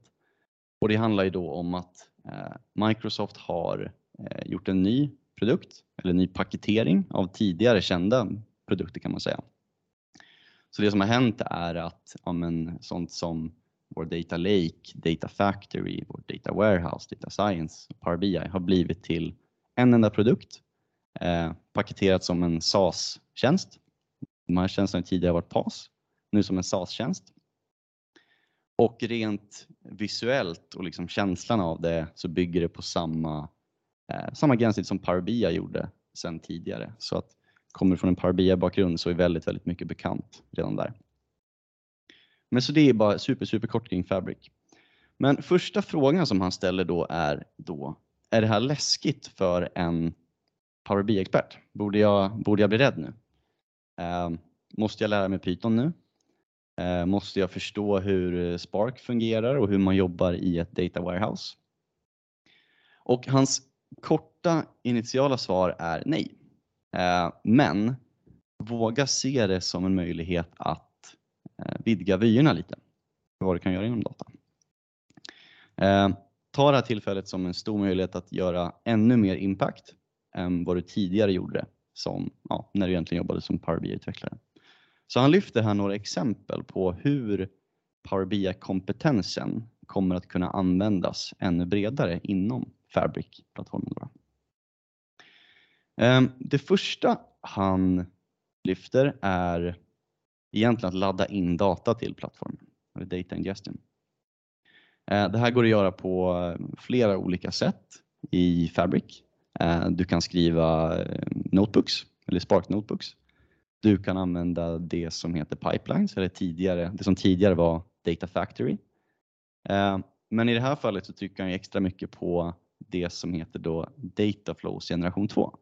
Och det handlar ju då om att eh, Microsoft har eh, gjort en ny produkt eller ny paketering av tidigare kända produkter kan man säga. Så det som har hänt är att ja, men, sånt som vår Data Lake, Data Factory, vår Data Warehouse, Data Science, Power BI har blivit till en enda produkt eh, paketerat som en SaaS-tjänst. De här tjänsterna har tidigare varit PAS, nu som en SaaS-tjänst. Och rent visuellt och liksom känslan av det så bygger det på samma, Eh, samma gränssnitt som Power BI gjorde sedan tidigare. Så att kommer från en Power BI-bakgrund så är väldigt, väldigt mycket bekant redan där. Men så det är bara super, super kort kring Fabric. Men första frågan som han ställer då är då, är det här läskigt för en Power BI-expert? Borde jag, borde jag bli rädd nu? Eh, måste jag lära mig Python nu? Eh, måste jag förstå hur Spark fungerar och hur man jobbar i ett data warehouse? Och hans korta initiala svar är nej. Eh, men våga se det som en möjlighet att eh, vidga vyerna lite för vad du kan göra inom data. Eh, ta det här tillfället som en stor möjlighet att göra ännu mer impact än vad du tidigare gjorde som, ja, när du egentligen jobbade som Power BI-utvecklare. Så han lyfter här några exempel på hur Power BI-kompetensen kommer att kunna användas ännu bredare inom Fabric-plattformen. Ehm, det första han lyfter är egentligen att ladda in data till plattformen, eller data ingestion. Ehm, det här går att göra på flera olika sätt i Fabric. Ehm, du kan skriva notebooks eller Spark notebooks. Du kan använda det som heter pipelines eller tidigare, det som tidigare var Data Factory. Men i det här fallet så trycker han extra mycket på det som heter då Dataflows generation 2.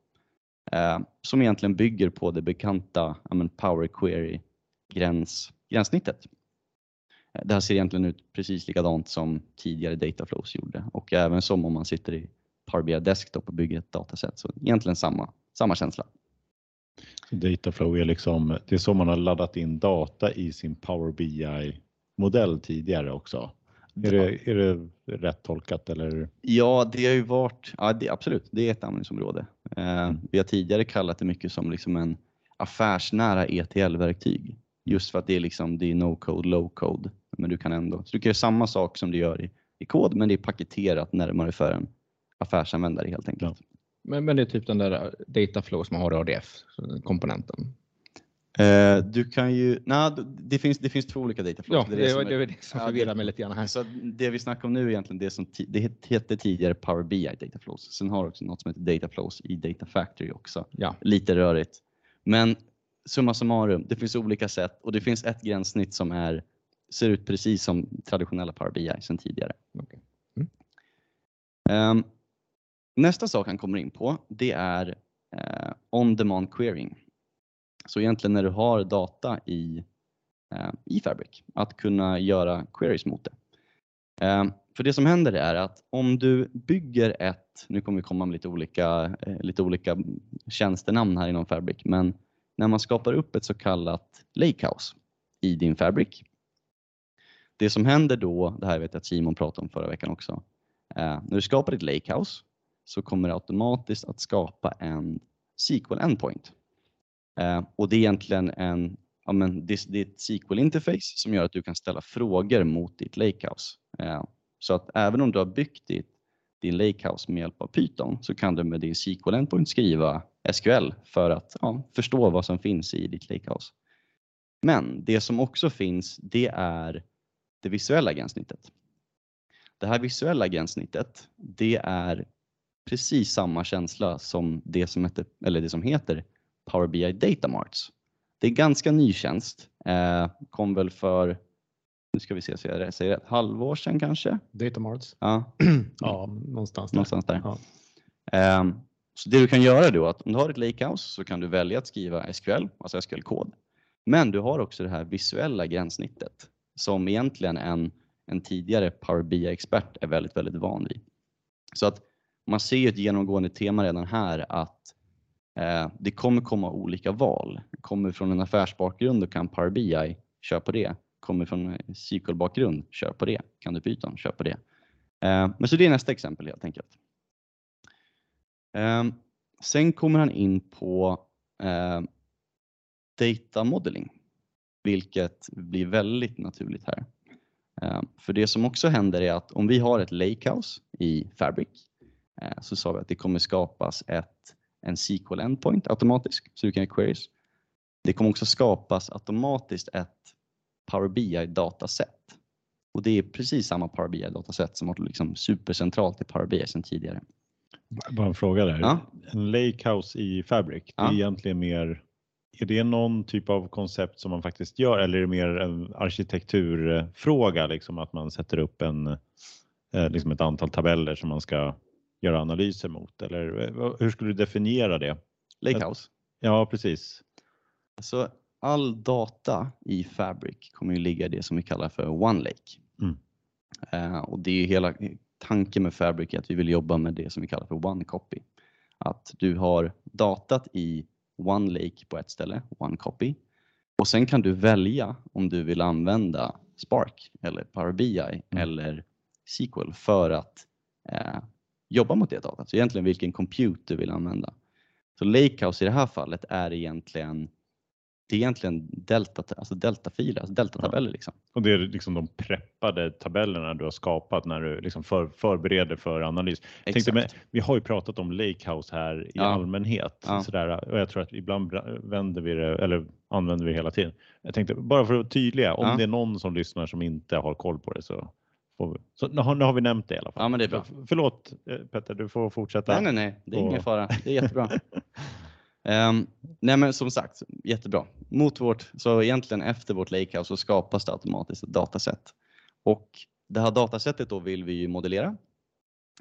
eh, Som egentligen bygger på det bekanta men Power Query gräns, gränssnittet. Eh, det här ser egentligen ut precis likadant som tidigare Data Flows gjorde och även som om man sitter i Power BI Desktop och bygger ett dataset. Så egentligen samma, samma känsla. Dataflow är liksom, det är så man har laddat in data i sin Power BI-modell tidigare också. Är det, är det rätt tolkat eller? Ja, det har ju varit, ja det, absolut, det är ett användningsområde. Eh, vi har tidigare kallat det mycket som liksom en affärsnära ETL-verktyg. Just för att det är liksom, det är no code, low code. Men du kan ändå, så du kan göra samma sak som du gör i, i kod, men det är paketerat närmare för en affärsanvändare helt enkelt. Men, men det är typ den där data flow som har i ADF-komponenten. Eh, du kan ju, nej, det finns, det finns två olika data flows. Ja, Det är det, var är- det, det som förvirrar det- mig lite grann här. Så det vi snackar om nu är egentligen det som det het- hette tidigare Power BI Data Flows. Sen har du också något som heter Data Flows i Data Factory också. Ja. Lite rörigt. Men summa summarum, det finns olika sätt och det finns ett gränssnitt som är, ser ut precis som traditionella Power BI sedan tidigare. Okej. Mm. Ehm, nästa sak han kommer in på det är eh, on-demand querying. Så egentligen när du har data i eh, i Fabric, att kunna göra queries mot det. Eh, för det som händer är att om du bygger ett, nu kommer vi komma med lite olika, eh, lite olika tjänstenamn här inom Fabric, men när man skapar upp ett så kallat lakehouse i din Fabric. Det som händer då, det här vet jag att Simon pratade om förra veckan också, eh, när du skapar ett lakehouse så kommer det automatiskt att skapa en SQL endpoint. Eh, och det är egentligen en, ja men det, det är ett SQL interface som gör att du kan ställa frågor mot ditt lakehouse. Eh, så att även om du har byggt ditt, din lakehouse med hjälp av Python så kan du med din SQL endpoint skriva SQL för att ja, förstå vad som finns i ditt lakehouse. Men det som också finns det är det visuella gränssnittet. Det här visuella gränssnittet det är precis samma känsla som det som heter, eller det som heter Power BI Data Marts. Det är ganska ny tjänst, eh, kom väl för, nu ska vi se så jag säger rätt, halvår sedan kanske? Datamarts. Ja, Ja, någonstans där. någonstans där. Ja. Ehm, så det du kan göra då är att om du har ett lakehouse så kan du välja att skriva SQL, alltså SQL-kod. Men du har också det här visuella gränssnittet som egentligen en, en tidigare Power BI-expert är väldigt, väldigt van vid. Så att man ser ju ett genomgående tema redan här att Eh, det kommer komma olika val. Kommer från en affärsbakgrund och kan Power BI, kör på det. Kommer från en SQL-bakgrund, kör på det. Kan du Python, kör på det. Eh, men så det är nästa exempel helt enkelt. Eh, sen kommer han in på eh, data modeling, vilket blir väldigt naturligt här. Eh, för det som också händer är att om vi har ett lakehouse i Fabric eh, så sa vi att det kommer skapas ett, en SQL endpoint automatiskt så du kan göra queries. Det kommer också skapas automatiskt ett Power BI dataset och det är precis samma Power BI dataset som varit liksom supercentralt i Power BI sedan tidigare. Bara en fråga där. Ja. En lakehouse i Fabric, det är Ja. egentligen mer är det någon typ av koncept som man faktiskt gör eller är det mer en arkitekturfråga, liksom att man sätter upp en, eh, liksom ett antal tabeller som man ska göra analyser mot? Eller eh, hur skulle du definiera det? Lakehouse. Ja, precis. Så all data i Fabric kommer ju ligga i det som vi kallar för One Lake. Mm. Eh, och det är ju hela tanken med Fabric är att vi vill jobba med det som vi kallar för One Copy. Att du har datat i One Lake på ett ställe, One Copy. Och sen kan du välja om du vill använda Spark eller Power BI eller SQL för att eh, jobba mot det datat. Så egentligen vilken compute du vill använda. Så Lakehouse i det här fallet är egentligen det är egentligen delta, alltså deltafiler, alltså deltatabeller. Liksom. Och det är liksom de preppade tabellerna du har skapat när du liksom för, förbereder för analys. Tänkte, men, vi har ju pratat om Lakehouse här i Ja. allmänhet Ja. sådär, och jag tror att ibland vänder vi det eller använder vi det hela tiden. Jag tänkte bara för att vara tydliga, om Ja. det är någon som lyssnar som inte har koll på det så, får vi, så nu, har, nu har vi nämnt det i alla fall. Ja, men det är bra. För, förlåt eh, Petter, du får fortsätta. Nej, nej, nej, det är ingen Och- fara. Det är jättebra. Ehm, nej, men som sagt, jättebra. Mot vårt, så egentligen efter vårt lakehouse så skapas det automatiskt ett dataset. Och det här datasättet då vill vi ju modellera.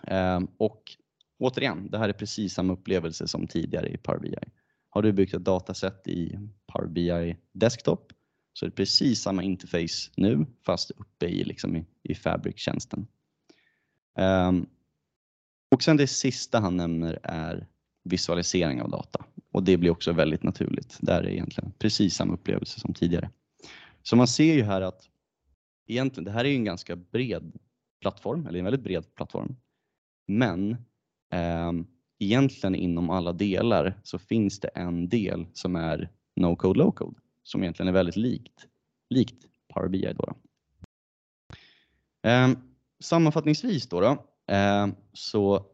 Ehm, och återigen, det här är precis samma upplevelse som tidigare i Power BI. Har du byggt ett dataset i Power BI Desktop så är det precis samma interface nu fast uppe i, liksom i, i Fabric-tjänsten. Um, ehm, och sen det sista han nämner är visualisering av data och det blir också väldigt naturligt. Där är egentligen precis samma upplevelse som tidigare. Så man ser ju här att egentligen, det här är ju en ganska bred plattform, eller en väldigt bred plattform. Men ehm, egentligen inom alla delar så finns det en del som är no code low code som egentligen är väldigt likt, likt Power BI. Då då. Eh, sammanfattningsvis då, då eh, så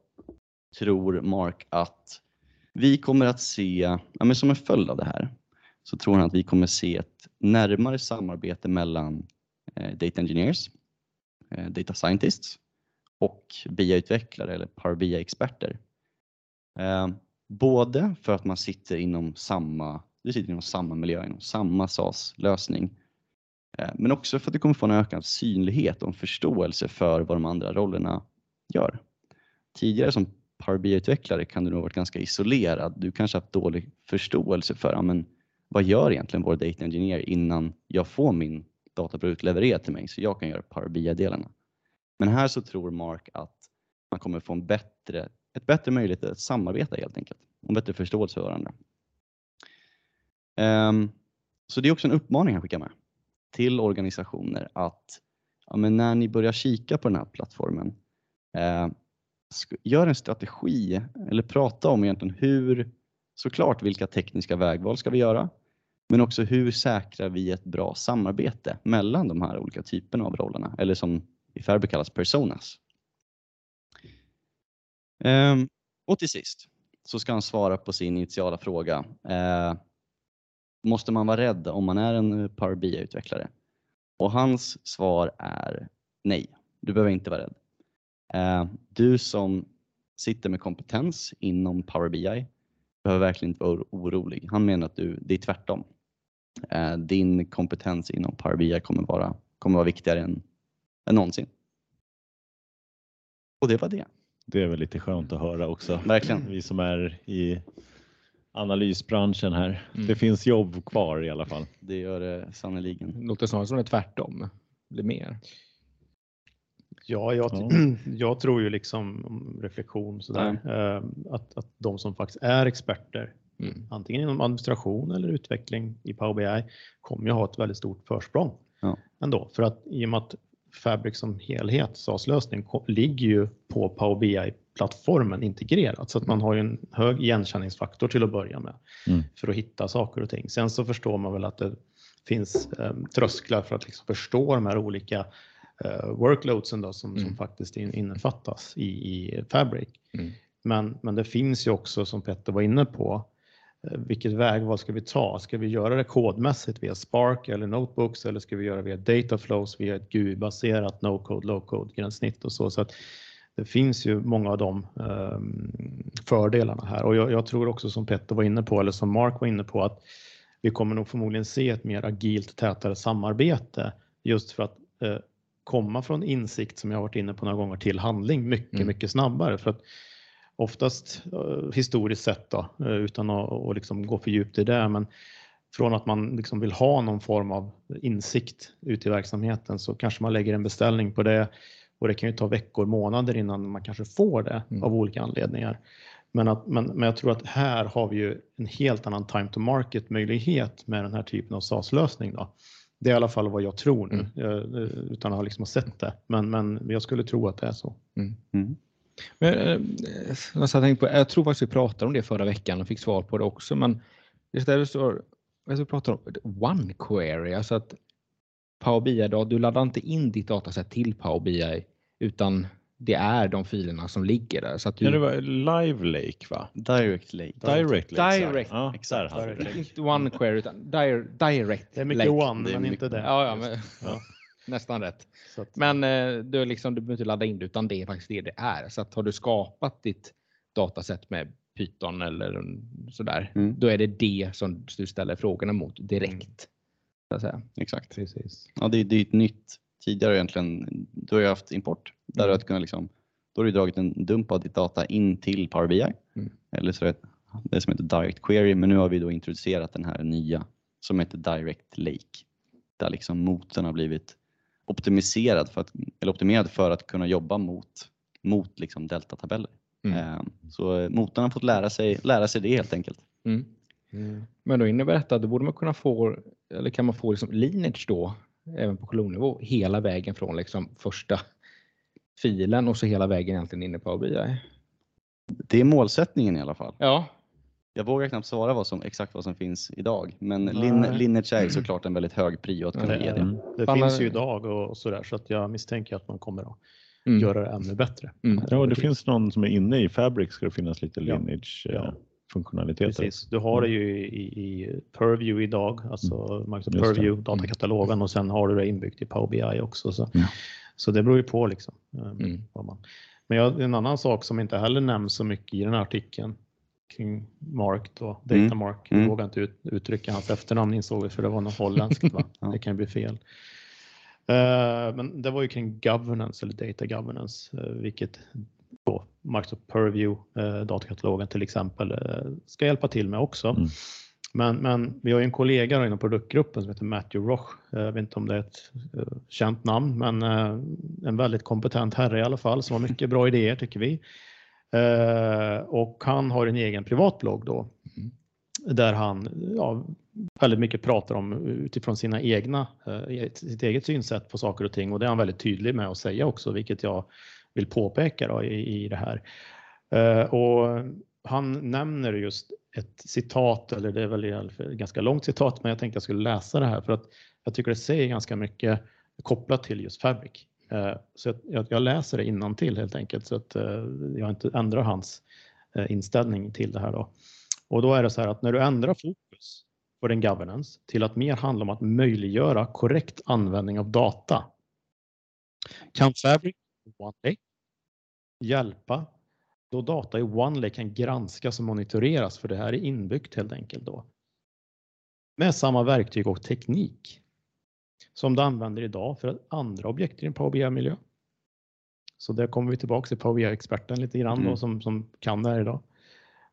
tror Mark att vi kommer att se, ja, men som en följd av det här, så tror han att vi kommer se ett närmare samarbete mellan eh, data engineers, eh, data scientists och BI-utvecklare eller Power BI-experter. Eh, både för att man sitter inom samma, du sitter inom samma miljö, inom samma SAS-lösning, eh, men också för att du kommer få en ökad synlighet och en förståelse för vad de andra rollerna gör. Tidigare som Power BI-utvecklare kan du nog ha varit ganska isolerad. Du kanske haft dålig förståelse för ja, men vad gör egentligen vår data engineer innan jag får min dataprodukt levererad till mig så jag kan göra Power BI-delarna. Men här så tror Mark att man kommer få en bättre, ett bättre möjlighet att samarbeta helt enkelt. Och en bättre förståelse för varandra. Um, så det är också en uppmaning jag skickar med till organisationer att ja, men när ni börjar kika på den här plattformen, eh, gör en strategi eller prata om egentligen hur, såklart vilka tekniska vägval ska vi göra, men också hur säkrar vi ett bra samarbete mellan de här olika typerna av rollerna eller som i Fairby kallas personas. Eh, och till sist så ska han svara på sin initiala fråga. Eh, måste man vara rädd om man är en Power BI-utvecklare? Och hans svar är nej, du behöver inte vara rädd. Uh, du som sitter med kompetens inom Power BI behöver verkligen inte vara orolig. Han menar att du, det är tvärtom. Uh, din kompetens inom Power BI kommer vara, kommer vara viktigare än, än någonsin. Och det var det. Det är väl lite skönt att höra också. Verkligen. Vi som är i analysbranschen här. Mm. Det finns jobb kvar i alla fall. Det gör det sannerligen. Låter snarare som det är tvärtom. Det blir mer. Ja, jag, Ja. jag tror ju liksom om reflektion sådär, eh, att, att de som faktiskt är experter, Mm. antingen inom administration eller utveckling i Power BI, kommer ju ha ett väldigt stort försprång Ja. ändå. För att i och med att Fabric som helhet, SAS-lösning, ko- ligger ju på Power BI-plattformen integrerat så att man har ju en hög igenkänningsfaktor till att börja med Mm. för att hitta saker och ting. Sen så förstår man väl att det finns eh, trösklar för att liksom förstå de här olika eh, workloadsen då, som, som Mm. faktiskt in, innefattas i, i Fabric. Mm. Men, men det finns ju också, som Petter var inne på, eh, vilket vägval ska vi ta? Ska vi göra det kodmässigt via Spark eller Notebooks eller ska vi göra via Dataflows via ett GUI-baserat no-code, low-code gränssnitt och så. så att det finns ju många av de ehm, fördelarna här och jag, jag tror också som Petter var inne på eller som Mark var inne på att vi kommer nog förmodligen se ett mer agilt tätare samarbete just för att eh, komma från insikt som jag varit inne på några gånger till handling mycket, Mm. mycket snabbare. För att oftast eh, historiskt sett då, eh, utan att och liksom gå för djupt i det, men från att man liksom vill ha någon form av insikt ute i verksamheten så kanske man lägger en beställning på det och det kan ju ta veckor, månader innan man kanske får det Mm. av olika anledningar. Men, att, men, men jag tror att här har vi ju en helt annan time to market möjlighet med den här typen av SAS-lösning. Då. Det är i alla fall vad jag tror nu, eh, utan att ha liksom sett det. Men, men jag skulle tro att det är så. Mm. Men, eh, jag, satt och tänkte på, jag tror faktiskt vi pratade om det förra veckan och fick svar på det också. Men det står, jag ska prata om one query, alltså att Power BI, då, du laddar inte in ditt dataset till Power BI utan det är de filerna som ligger där. Så att du, Ja, det var Live Lake va? Direct Lake. Direct Lake. Direct, ja, exakt. inte one query utan direct, direct Det är mycket lake. one, Det är men mycket- inte det. Ja, ja, men, Ja. nästan rätt. Så att, Men eh, du, liksom, du behöver inte ladda in det utan det är faktiskt det det är. Så att har du skapat ditt dataset med Python eller sådär, Mm. då är det det som du ställer frågorna mot direkt. Så att säga. Exakt. precis. Ja, det, det är ett nytt. Tidigare egentligen, du har ju haft import. Där Mm. har du kunnat liksom, då har du dragit en dump av ditt data in till Power BI. Mm. Eller så är det det som heter Direct Query, men nu har vi då introducerat den här nya som heter Direct Lake. Där liksom motorn har blivit optimiserad för att, eller optimerad för att kunna jobba mot, mot liksom deltatabeller. Mm. Eh, Så motorn har fått lära sig, lära sig det helt enkelt. Mm. Men då innebär detta att då borde man kunna få, eller kan man få liksom lineage då, även på kolonnivå, hela vägen från liksom första filen och så hela vägen egentligen inne på BI. Det är målsättningen i alla fall. Ja, Jag vågar knappt svara vad som, exakt vad som finns idag, men Nej. lin, Lineage är såklart en väldigt hög prio att kunna Det, ge det. det. Fan, finns ju eh, idag och, och sådär så att jag misstänker att man kommer att mm. göra det ännu bättre. Mm. Ja, det finns någon som är inne i Fabric ska det finnas lite Ja. lineage Ja. eh, funktionaliteter. Precis. Du har det ju i, i Purview idag, alltså Microsoft det. Purview, datakatalogen och sen har du det inbyggt i Power BI också. Så, Ja. så det beror ju på liksom. eh, Mm. man. Men jag, en annan sak som inte heller nämns så mycket i den här artikeln kring Mark då, Mm. Datamark, Mm. jag vågar inte ut, uttrycka hans efternamn insåg vi för det var något holländskt va? Ja. Det kan ju bli fel. Eh, men det var ju kring governance eller data governance, eh, vilket då Microsoft Purview, eh, datakatalogen till exempel, eh, ska hjälpa till med också. Mm. Men, men vi har ju en kollega inom produktgruppen som heter Matthew Roche. Jag vet inte om det är ett känt namn, men en väldigt kompetent herre i alla fall som har mycket bra idéer tycker vi. Och han har en egen privatblogg då mm. där han ja, väldigt mycket pratar om utifrån sina egna, sitt eget synsätt på saker och ting och det är han väldigt tydlig med att säga också, vilket jag vill påpeka då i, i det här. Eh, och han nämner just ett citat, eller det är väl ett ganska långt citat, men jag tänkte jag skulle läsa det här för att jag tycker det säger ganska mycket kopplat till just Fabric. Eh, så jag, jag läser det till helt enkelt så att eh, jag inte ändrar hans eh, inställning till det här då. Och då är det så här att när du ändrar fokus på din governance till att mer handla om att möjliggöra korrekt användning av data kan Fabric hjälpa då data i OneLake kan granskas och monitoreras, för det här är inbyggt helt enkelt då. Med samma verktyg och teknik som du använder idag för andra objekt i din Power BI-miljö. Så där kommer vi tillbaka till Power BI-experten lite grann mm. då, som, som kan det här idag.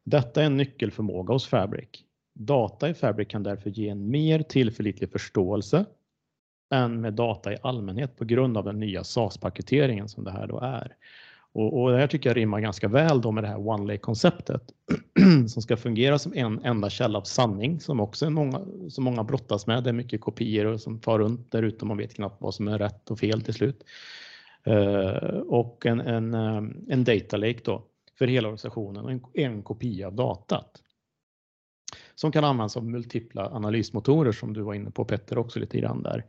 Detta är en nyckelförmåga hos Fabric. Data i Fabric kan därför ge en mer tillförlitlig förståelse än med data i allmänhet på grund av den nya SAS-paketeringen som det här då är. Och, och det här tycker jag rimmar ganska väl då med det här One Lake-konceptet som ska fungera som en enda källa av sanning som också är många, som många brottas med. Det är mycket kopior som far runt där ute och man vet knappt vad som är rätt och fel till slut. Uh, och en, en, um, en data lake då för hela organisationen och en, en kopia av datat som kan användas av multipla analysmotorer som du var inne på Petter också lite grann där.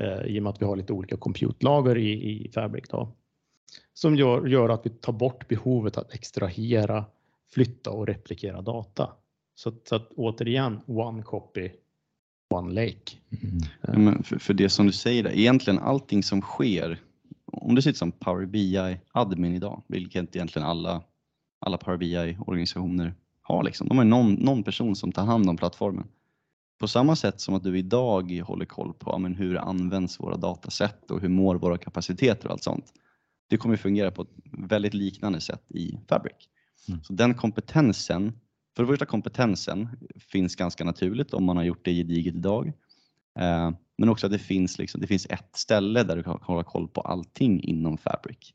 Uh, I och med att vi har lite olika compute-lager i, i Fabric. Då som gör, gör att vi tar bort behovet att extrahera, flytta och replikera data. Så, så att återigen, one copy, one lake. Mm. Ja, för, för, det som du säger, där, egentligen allting som sker, om du sitter som Power BI admin idag, vilket egentligen alla, alla Power BI organisationer har, liksom. de har någon, någon person som tar hand om plattformen. På samma sätt som att du idag håller koll på men hur används våra datasätt och hur mår våra kapaciteter och allt sånt det kommer fungera på ett väldigt liknande sätt i Fabric. Mm. Så den kompetensen, för det första kompetensen finns ganska naturligt om man har gjort det gediget idag. Eh, men också att det finns, liksom, det finns ett ställe där du kan hålla koll på allting inom Fabric.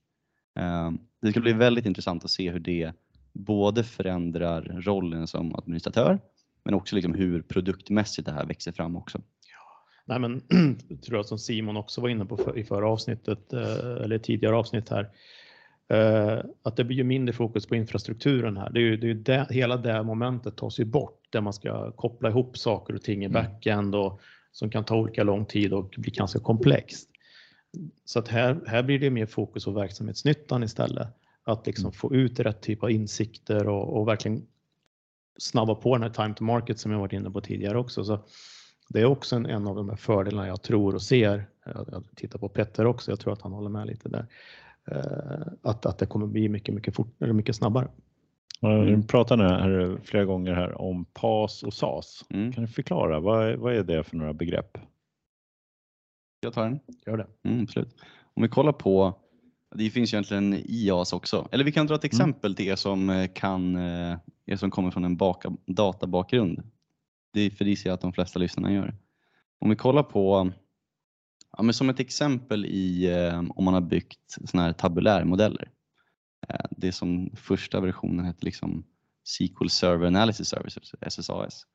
Eh, det ska bli väldigt intressant att se hur det både förändrar rollen som administratör men också liksom hur produktmässigt det här växer fram också. Nej, men tror jag som Simon också var inne på för, i förra avsnittet eh, eller tidigare avsnitt här. Eh, att det blir ju mindre fokus på infrastrukturen här. Det är ju, det är det, hela det momentet tas ju bort där man ska koppla ihop saker och ting i mm. backend och som kan ta olika lång tid och bli ganska komplext. Så att här, här blir det mer fokus på verksamhetsnyttan istället. Att liksom mm. få ut rätt typ av insikter och, och verkligen snabba på den här time to market som jag varit inne på tidigare också. Så det är också en, en av de här fördelarna jag tror och ser. Jag tittar på Petter också, jag tror att han håller med lite där. Eh, att, att det kommer bli mycket, mycket, fort, eller mycket snabbare. Mm. Du pratar nu här flera gånger här om PAS och SAS. Mm. Kan du förklara, vad, vad är det för några begrepp? Jag tar den. Gör det. Mm, absolut. Om vi kollar på, det finns egentligen IAS också, eller vi kan dra ett mm. exempel till er som, eh, kan, eh, er som kommer från en baka, databakgrund det, för det ser jag att de flesta lyssnarna gör. Om vi kollar på, ja, men som ett exempel i eh, om man har byggt såna här tabulärmodeller. Eh, det som första versionen hette liksom SQL Server Analysis Services, SSAS.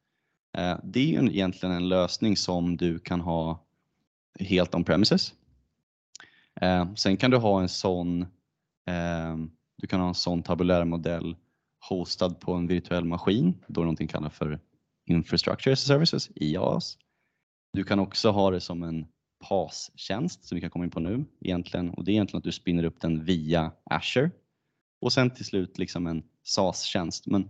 Eh, det är ju egentligen en lösning som du kan ha helt on premises. Eh, sen kan du ha en sån eh, du kan ha en sån tabulärmodell hostad på en virtuell maskin, då någonting kallas för Infrastructure as a Services, IaaS. Du kan också ha det som en PAS-tjänst som vi kan komma in på nu egentligen och det är egentligen att du spinner upp den via Azure och sen till slut liksom en SaaS-tjänst. Men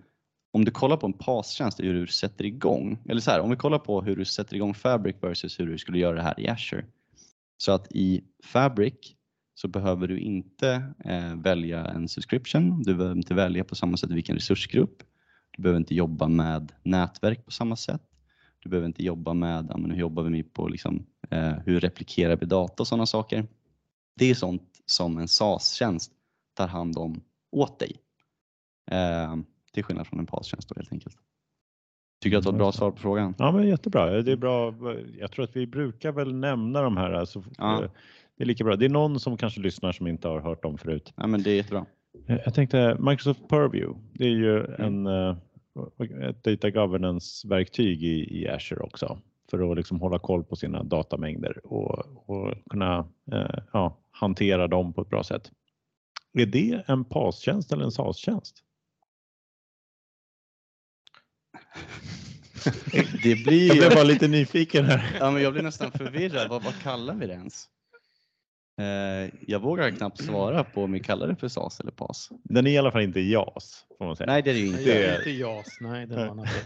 om du kollar på en PAS-tjänst hur du sätter igång, eller så här, om vi kollar på hur du sätter igång Fabric versus hur du skulle göra det här i Azure. Så att i Fabric så behöver du inte eh, välja en subscription, du behöver inte välja på samma sätt vilken resursgrupp. Du behöver inte jobba med nätverk på samma sätt. Du behöver inte jobba med ja, men hur jobbar vi på liksom, eh, hur replikerar vi data och sådana saker. Det är sånt som en SAS-tjänst tar hand om åt dig. Eh, till skillnad från en PAS-tjänst helt enkelt. Tycker att det var ett bra svar på frågan? Ja, men jättebra. Det är bra. Jag tror att vi brukar väl nämna de här. Alltså, Ja. Det är lika bra. Det är någon som kanske lyssnar som inte har hört dem förut. Ja, men det är jättebra. Jag tänkte Microsoft Purview. Det är ju Mm. en, eh, ett data governance-verktyg i, i Azure också för att liksom hålla koll på sina datamängder och, och kunna eh, ja, hantera dem på ett bra sätt. Är det en PAS-tjänst eller en SAS-tjänst? Det blir Jag blev bara lite nyfiken här. Ja, men jag blir nästan förvirrad. Vad, vad kallar vi det ens? Eh, jag vågar knappt svara på om vi kallar det för SAS eller PAS. Den är i alla fall inte JAS får man säga. Nej, det är det ju inte. Det Det- är inte JAS, nej det var.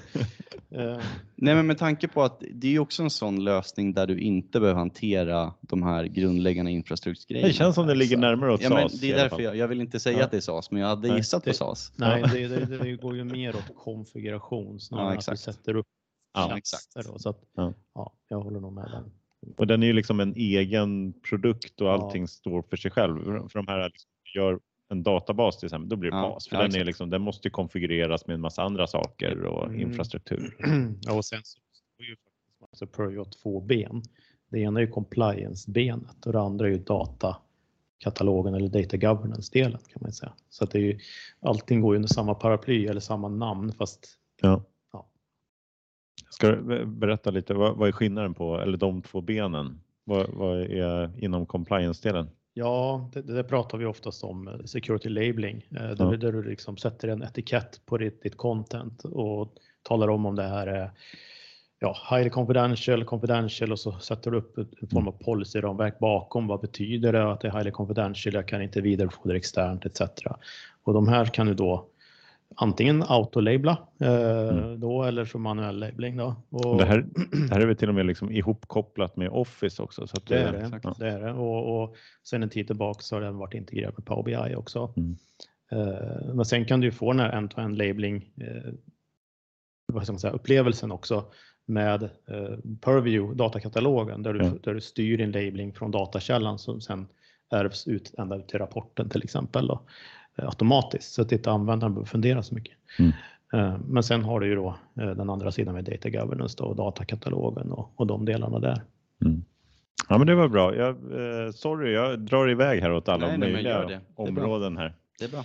Eh, Nej, men med tanke på att det är ju också en sån lösning där du inte behöver hantera de här grundläggande infrastrukturgrejerna. Det känns som det ligger närmare åt Ja, men SAS. det i är därför jag, jag vill inte säga Ja. att det är SAS, men jag hade Nej, gissat på det- SAS. nej, det, det, det går ju mer åt konfiguration snarare Ja, än att exakt. du sätter upp Ja, tjänster. Då, så att, Ja. ja. jag håller nog med den. Och den är ju liksom en egen produkt och Ja. allting står för sig själv. För de här liksom gör en databas till exempel, då blir det Ja, PAS. För ja, den, är exakt. liksom, den måste konfigureras med en massa andra saker och Mm. infrastruktur. Ja, och sen så står ju faktiskt alltså har två ben. Det ena är ju compliance-benet och det andra är ju datakatalogen eller data governance-delen kan man säga. Så att det är ju, allting går under samma paraply eller samma namn fast Ja. Ska du berätta lite, vad, vad är skillnaden på, eller de två benen? Vad, vad är inom compliance-delen? Ja, det, det pratar vi oftast om, eh, security labeling, eh, där, Ja. där du liksom sätter en etikett på ditt, ditt content och talar om om det här är ja, highly confidential, confidential och så sätter du upp en form av policyramverk bakom. Vad betyder det att det är highly confidential? Jag kan inte vidarebefordra externt etc. Och de här kan du då antingen autolabla eh, Mm. då eller så manuell labeling då. Och det, här, det här är väl till och med liksom ihopkopplat med Office också? Så Det är det. exakt. det, är det. Och, och sen en tid tillbaka så har den varit integrerad med Power BI också. Mm. Eh, men sen kan du få den här end-to-end labeling eh, vad ska man säga, upplevelsen också med eh, Purview, datakatalogen, där du, Ja. där du styr din labeling från datakällan som sen ärvs ut ända ut till rapporten till exempel då, automatiskt så att inte användaren behöver fundera så mycket. Mm. Eh, men sen har du ju då eh, den andra sidan med data governance då, och datakatalogen och, och de delarna där. Mm. Ja men det var bra. Jag, eh, sorry, jag drar iväg här åt alla Nej, nej, möjliga gör det. Det är bra. områden här. Det är bra.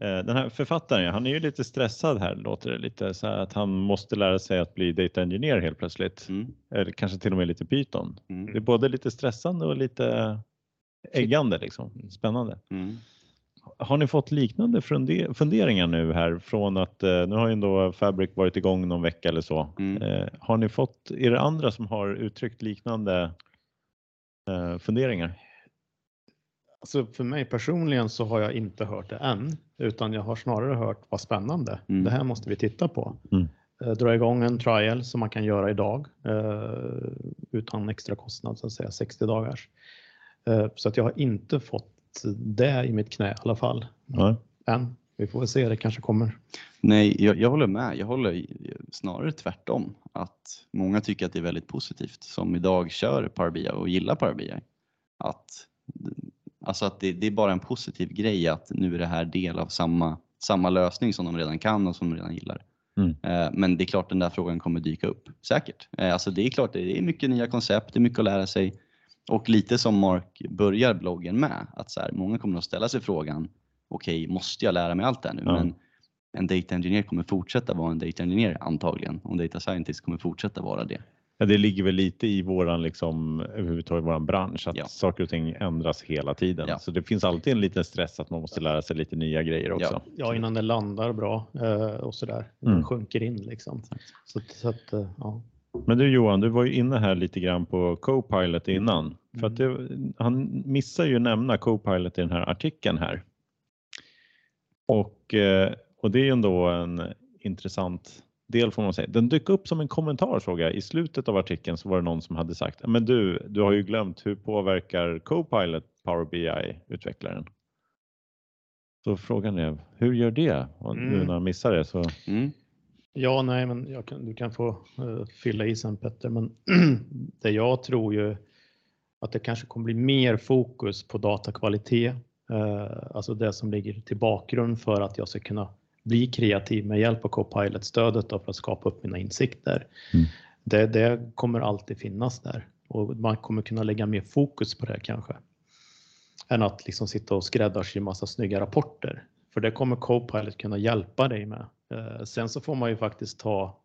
Eh, Den här författaren, han är ju lite stressad här låter det lite så här att han måste lära sig att bli data engineer helt plötsligt. Mm. Eller kanske till och med lite Python. Det är Mm. både lite stressande och lite äggande liksom. Spännande. Har ni fått liknande funde- funderingar nu här från att eh, nu har ju ändå Fabric varit igång någon vecka eller så. Mm. Eh, Har ni fått, är det andra som har uttryckt liknande eh, funderingar? Alltså för mig personligen så har jag inte hört det än, utan jag har snarare hört vad spännande. Mm. Det här måste vi titta på. Mm. Dra igång en trial som man kan göra idag utan extra kostnad, så att säga 60 dagars. Så att jag har inte fått det i mitt knä i alla fall Ja. än. Vi får väl se, det kanske kommer. Nej, jag, jag håller med. Jag håller snarare tvärtom. Att många tycker att det är väldigt positivt som idag kör BI och gillar BI. Att, alltså att det, det är bara en positiv grej att nu är det här del av samma, samma lösning som de redan kan och som de redan gillar. Mm. Eh, Men det är klart den där frågan kommer dyka upp, säkert. Eh, Alltså det är klart, det är mycket nya koncept, det är mycket att lära sig. Och lite som Mark börjar bloggen med, att så här, många kommer att ställa sig frågan, okej, måste jag lära mig allt det här nu? Ja. Men en data engineer kommer fortsätta vara en data engineer antagligen och en data scientist kommer fortsätta vara det. Ja, det ligger väl lite i våran, liksom, överhuvudtaget våran bransch att Ja. saker och ting ändras hela tiden. Ja. Så det finns alltid en liten stress att man måste lära sig lite nya grejer också. Ja, innan det landar bra eh, och sådär. Mm. Sjunker in liksom. Så, så att, eh, ja. Men du Johan, du var ju inne här lite grann på Copilot innan. För att Mm. det, han missar ju nämna Copilot i den här artikeln här. Och, eh, och det är ju ändå en intressant del får man säga. Den dök upp som en kommentar såg jag. I slutet av artikeln så var det någon som hade sagt, men du, du har ju glömt hur påverkar Copilot Power BI-utvecklaren? Så frågan är, hur gör det? Och nu Mm. när han missar det så Mm. Ja, nej, men jag kan, du kan få eh, fylla i sen Petter, men det jag tror ju att det kanske kommer bli mer fokus på datakvalitet, eh, alltså det som ligger till bakgrund för att jag ska kunna bli kreativ med hjälp av Copilot-stödet för att skapa upp mina insikter. Mm. Det, det kommer alltid finnas där och man kommer kunna lägga mer fokus på det kanske. Än att liksom sitta och skräddarsy massa snygga rapporter. För det kommer Copilot kunna hjälpa dig med. Eh, sen så får man ju faktiskt ta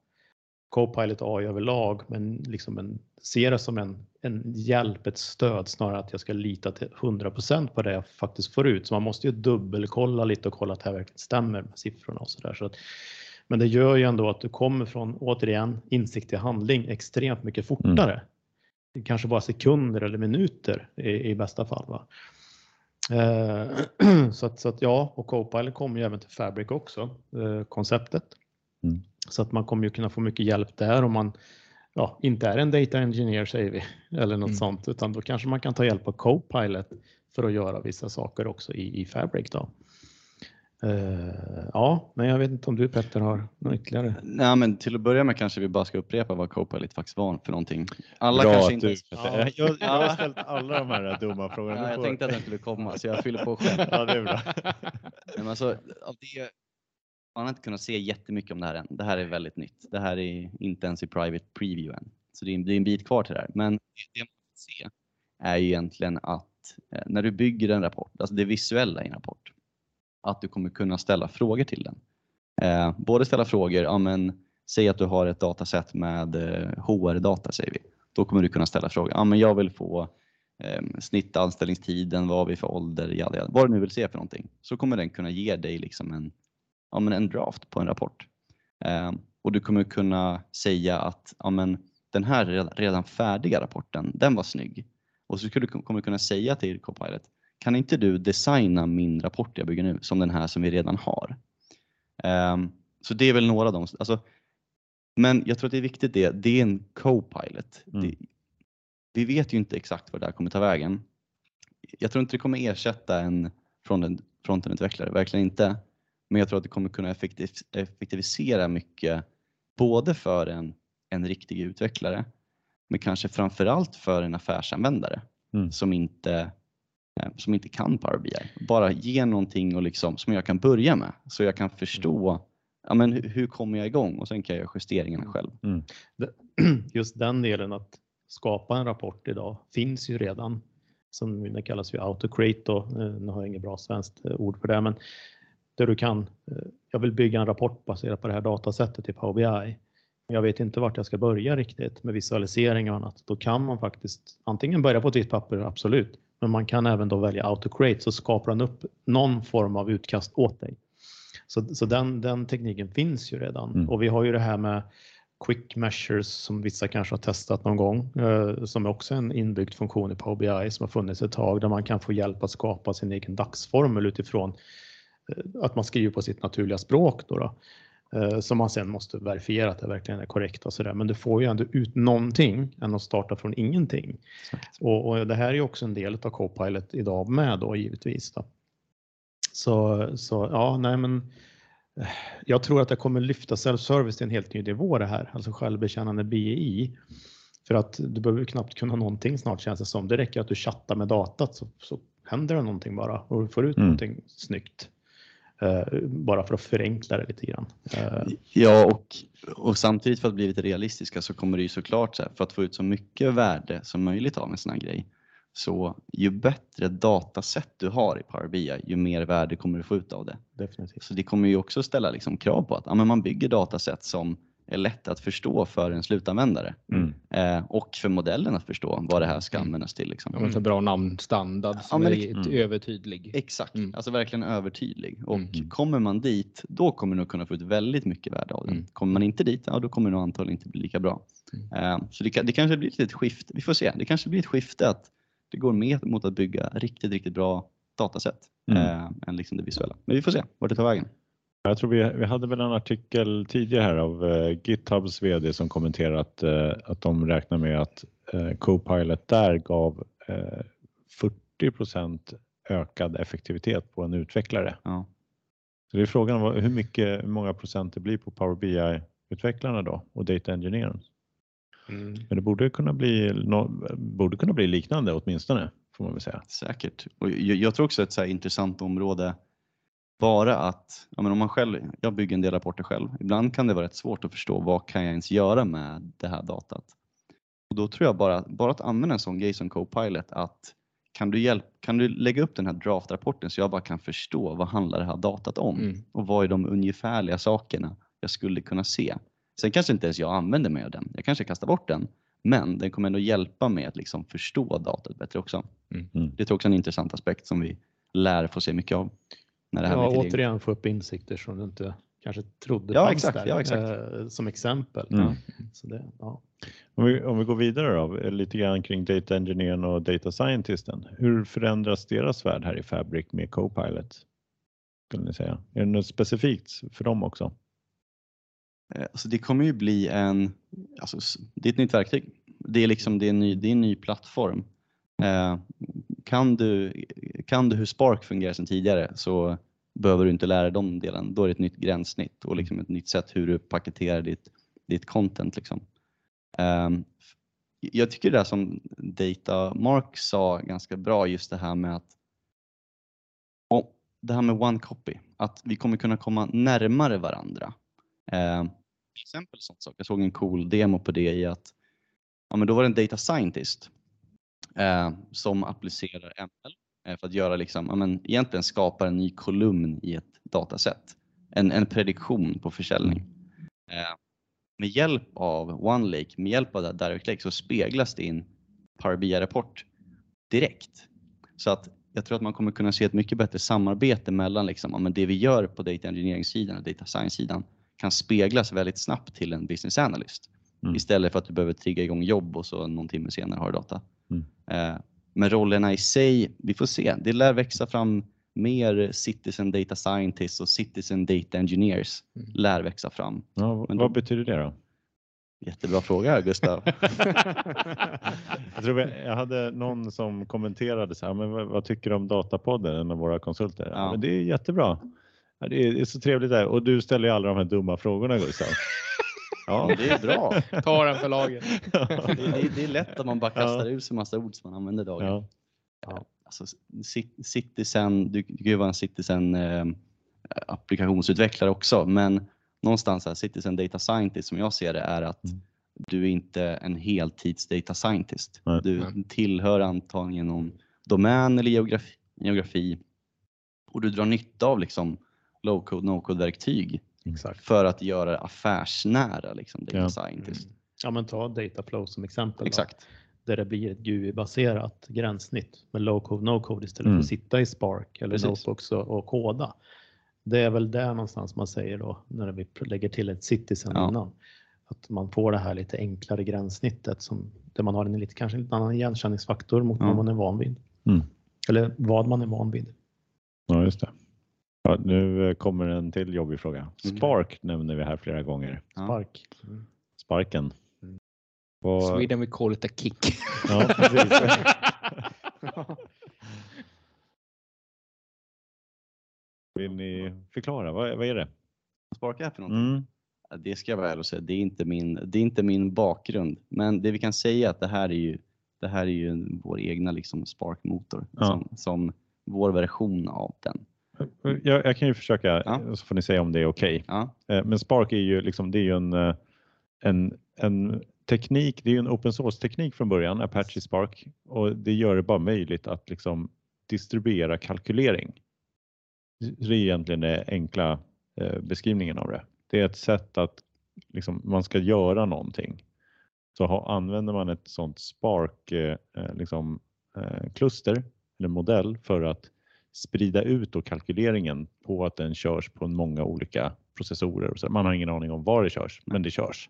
Copilot AI överlag, men liksom en, ser det som en, en hjälp, ett stöd snarare att jag ska lita till 100% på det jag faktiskt får ut. Så man måste ju dubbelkolla lite och kolla att det här verkligen stämmer med siffrorna och så där. Så att, men det gör ju ändå att du kommer från, återigen, insikt till handling extremt mycket fortare. Mm. Kanske bara sekunder eller minuter i, i bästa fall. Va? Eh, så, att, så att ja, och Copilot kommer ju även till Fabric också, eh, konceptet. Mm. Så att man kommer ju kunna få mycket hjälp där om man ja, inte är en data engineer säger vi, eller något mm. sånt, utan då kanske man kan ta hjälp av Copilot för att göra vissa saker också i, i Fabric. Då. Uh, ja, men jag vet inte om du Petter har något ytterligare? Nej, men till att börja med kanske vi bara ska upprepa vad Copilot faktiskt var för någonting. Alla Bra kanske inte... Du, ja. jag, jag har ställt alla de här dumma frågorna. Ja, jag tänkte att den skulle komma så jag fyller på själv. ja, det är bra. men alltså, av det, man har inte kunnat se jättemycket om det här än. Det här är väldigt nytt. Det här är inte ens i private preview än. Så det är, en bit kvar till det här. Men det man kan se är ju egentligen att eh, när du bygger en rapport, alltså det visuella i en rapport, att du kommer kunna ställa frågor till den. Eh, både ställa frågor, ja men säg att du har ett dataset med HR-data säger vi. Då kommer du kunna ställa frågor, ja men jag vill få eh, snitt anställningstiden, vad har vi för ålder, jada, jada. vad du nu vill se för någonting. Så kommer den kunna ge dig liksom en, ja, men en draft på en rapport. Eh, och du kommer kunna säga att ja, men den här redan färdiga rapporten, den var snygg. Och så skulle du kommer kunna säga till Copilot, kan inte du designa min rapport jag bygger nu som den här som vi redan har? Um, så det är väl några av dem. Alltså, men jag tror att det är viktigt det, det är en co-pilot. Mm. vi vet ju inte exakt vad det här kommer ta vägen. Jag tror inte det kommer ersätta en frontendutvecklare, verkligen inte. Men jag tror att det kommer kunna effektiv, effektivisera mycket både för en, en riktig utvecklare men kanske framförallt för en affärsanvändare mm. som inte Eh, som inte kan Power BI. Bara ge någonting och liksom, som jag kan börja med så jag kan förstå ja, men hur, hur kommer jag igång och sen kan jag göra justeringarna själv. Mm. Just den delen att skapa en rapport idag finns ju redan som det kallas för autocreate då. Eh, nu har jag inget bra svenskt eh, ord för det, men där du kan. Jag vill bygga en rapport baserat på det här datasättet i Power BI. Jag vet inte vart jag ska börja riktigt med visualisering och annat. Då kan man faktiskt antingen börja på ett vitt papper, absolut, men man kan även då välja autocreate så skapar den upp någon form av utkast åt dig. Så, så den, den tekniken finns ju redan mm. och vi har ju det här med Quick Measures som vissa kanske har testat någon gång eh, som är också en inbyggd funktion i Power BI som har funnits ett tag där man kan få hjälp att skapa sin egen dagsformel utifrån eh, att man skriver på sitt naturliga språk. Då, då. Eh, som man sen måste verifiera att det verkligen är korrekt och så där. Men du får ju ändå ut någonting än att starta från ingenting. Och, och, det här är ju också en del av Copilot idag med då givetvis. Då. Så, så ja, nej men eh, jag tror att det kommer lyfta self-service till en helt ny nivå det här, alltså självbekännande BI. För att du behöver knappt kunna någonting snart känns det som. Det räcker att du chattar med datat så, så händer det någonting bara och du får ut mm. någonting snyggt. Eh, bara för att förenkla det lite grann. Eh, ja, och, och samtidigt för att bli lite realistiska så kommer det ju såklart så här, för att få ut så mycket värde som möjligt av en sån här grej. Så ju bättre datasätt du har i Power BI, ju mer värde kommer du få ut av det. Definitivt. Så det kommer ju också ställa liksom krav på att ja, man bygger datasätt som är lätt att förstå för en slutanvändare mm. eh, och för modellen att förstå vad det här ska mm. användas till. Liksom. Ja, för bra namnstandard som ja, är mm. övertydlig. Exakt, mm. alltså verkligen övertydlig. Och mm. kommer man dit, då kommer du nog kunna få ut väldigt mycket värde av den. Mm. Kommer man inte dit, ja, då kommer det nog antagligen inte bli lika bra. Eh, så det, det kanske blir ett litet skifte, vi får se. Det kanske blir ett skifte att det går mer mot att bygga riktigt, riktigt bra datasätt eh, än liksom det visuella. Men vi får se vart det tar vägen. Jag tror vi, vi hade väl en artikel tidigare här av uh, GitHubs VD som kommenterar att, uh, att de räknar med att uh, Copilot där gav 40% ökad effektivitet på en utvecklare. Ja. Så det är frågan hur, mycket, hur många procent det blir på Power BI-utvecklarna då och Data Engineering. Mm. Men det borde kunna, bli, borde kunna bli liknande åtminstone får man väl säga. Säkert. Och jag, jag tror också ett så intressant område bara att, ja, men om man själv, jag bygger en del rapporter själv, ibland kan det vara rätt svårt att förstå vad kan jag ens göra med det här datat. Och då tror jag bara, bara att använda en sån grej som Copilot att kan du, hjälp, kan du lägga upp den här draftrapporten så jag bara kan förstå vad handlar det här datat om Mm. och vad är de ungefärliga sakerna jag skulle kunna se. Sen kanske inte ens jag använder mig av den, jag kanske kastar bort den, men den kommer ändå hjälpa mig att liksom förstå datat bättre också. Mm. Mm. Det är också en intressant aspekt som vi lär få se mycket av. När det här Ja, återigen få upp insikter som du inte kanske trodde Ja, fanns exakt, där ja, exakt. eh, som exempel. Mm. Så det, ja. Om, vi, om vi går vidare då, lite grann kring data engineern och data scientisten. Hur förändras deras värld här i Fabric med Copilot? Skulle ni säga? Är det något specifikt för dem också? Eh, Alltså det kommer ju bli en, alltså det är ett nytt verktyg. Det är liksom, det är en ny, det är en ny plattform. Eh, kan du, kan du hur Spark fungerar sedan tidigare så behöver du inte lära dig de delen. Då är det ett nytt gränssnitt och liksom ett nytt sätt hur du paketerar ditt, ditt content. Liksom. Ehm, jag tycker det som Data Mark sa ganska bra, just det här med att det här med one copy, att vi kommer kunna komma närmare varandra. Ehm, till exempel sånt sak. Jag såg en cool demo på det i att ja, men då var det en data scientist eh, som applicerar ML eh, för att göra liksom, ja, men egentligen skapa en ny kolumn i ett dataset. En, en prediktion på försäljning. Eh, med hjälp av OneLake, med hjälp av Direct Lake så speglas det in Power BI-rapport direkt. Så att jag tror att man kommer kunna se ett mycket bättre samarbete mellan liksom, men det vi gör på data engineering-sidan och data science-sidan kan speglas väldigt snabbt till en business analyst. Mm. Istället för att du behöver trigga igång jobb och så någon timme senare har du data. Eh, men rollerna i sig, vi får se. Det lär växa fram mer citizen data scientists och citizen data engineers Mm. lär växa fram. Ja, Men vad då- betyder det då? Jättebra fråga Gustav. jag, tror jag, jag hade någon som kommenterade så här, men vad, vad tycker du om Datapodden, en av våra konsulter? Ja. Ja. men det är jättebra. Ja, det, är, det är så trevligt där. Och du ställer ju alla de här dumma frågorna Gustav. Ja, det är bra. Ta den för laget. Det, det, det är lätt att man bara kastar Ja. ur sig massa ord som man använder dagligen. Ja. Alltså, ci- citizen, du, du kan ju vara en citizen eh, applikationsutvecklare också, men någonstans här, citizen data scientist som jag ser det är att Mm. du är inte en heltids data scientist. Nej. Du Nej. tillhör antagligen någon domän eller geografi, geografi och du drar nytta av liksom low code, no code verktyg Exakt. för att göra det affärsnära liksom, data Ja. scientist. Ja, men ta Dataflow som exempel. Då, Exakt. där det blir ett GUI-baserat gränssnitt med low code, no code istället Mm. för att sitta i Spark eller Precis. Notebooks och, och koda. Det är väl där någonstans man säger då när vi lägger till ett citizen Ja. innan. Att man får det här lite enklare gränssnittet som, där man har en lite, kanske en lite annan igenkänningsfaktor mot Ja. vad man är van vid. Mm. Eller vad man är van vid. ja, just det. Ja, nu eh, kommer en till jobbig fråga. Mm. Spark nämner vi här flera gånger. Spark. Mm. Sparken. Mm. Vad- Sweden we call it a kick. Ja. Vill ni förklara? Vad, vad är det? Spark är för någonting? Mm. Det ska jag vara ärlig och säga, det är, inte min, det är inte min bakgrund. Men det vi kan säga är att det här är ju, det här är ju vår egna liksom Spark-motor. Ja. Som, som vår version av den. Jag, jag kan ju försöka, Ja. så får ni säga om det är okej. Ja, Eh, Men Spark är ju, liksom, det är ju en, eh, en, en teknik, det är ju en open source teknik från början, Apache Spark, och det gör det bara möjligt att liksom distribuera kalkylering. Det är egentligen den enkla eh, beskrivningen av det. Det är ett sätt att liksom, man ska göra någonting. Så ha, använder man ett sånt Spark eh, liksom, eh, kluster eller modell för att sprida ut då kalkyleringen på att den körs på många olika processorer. Och så. Man har ingen aning om var det körs, men det körs.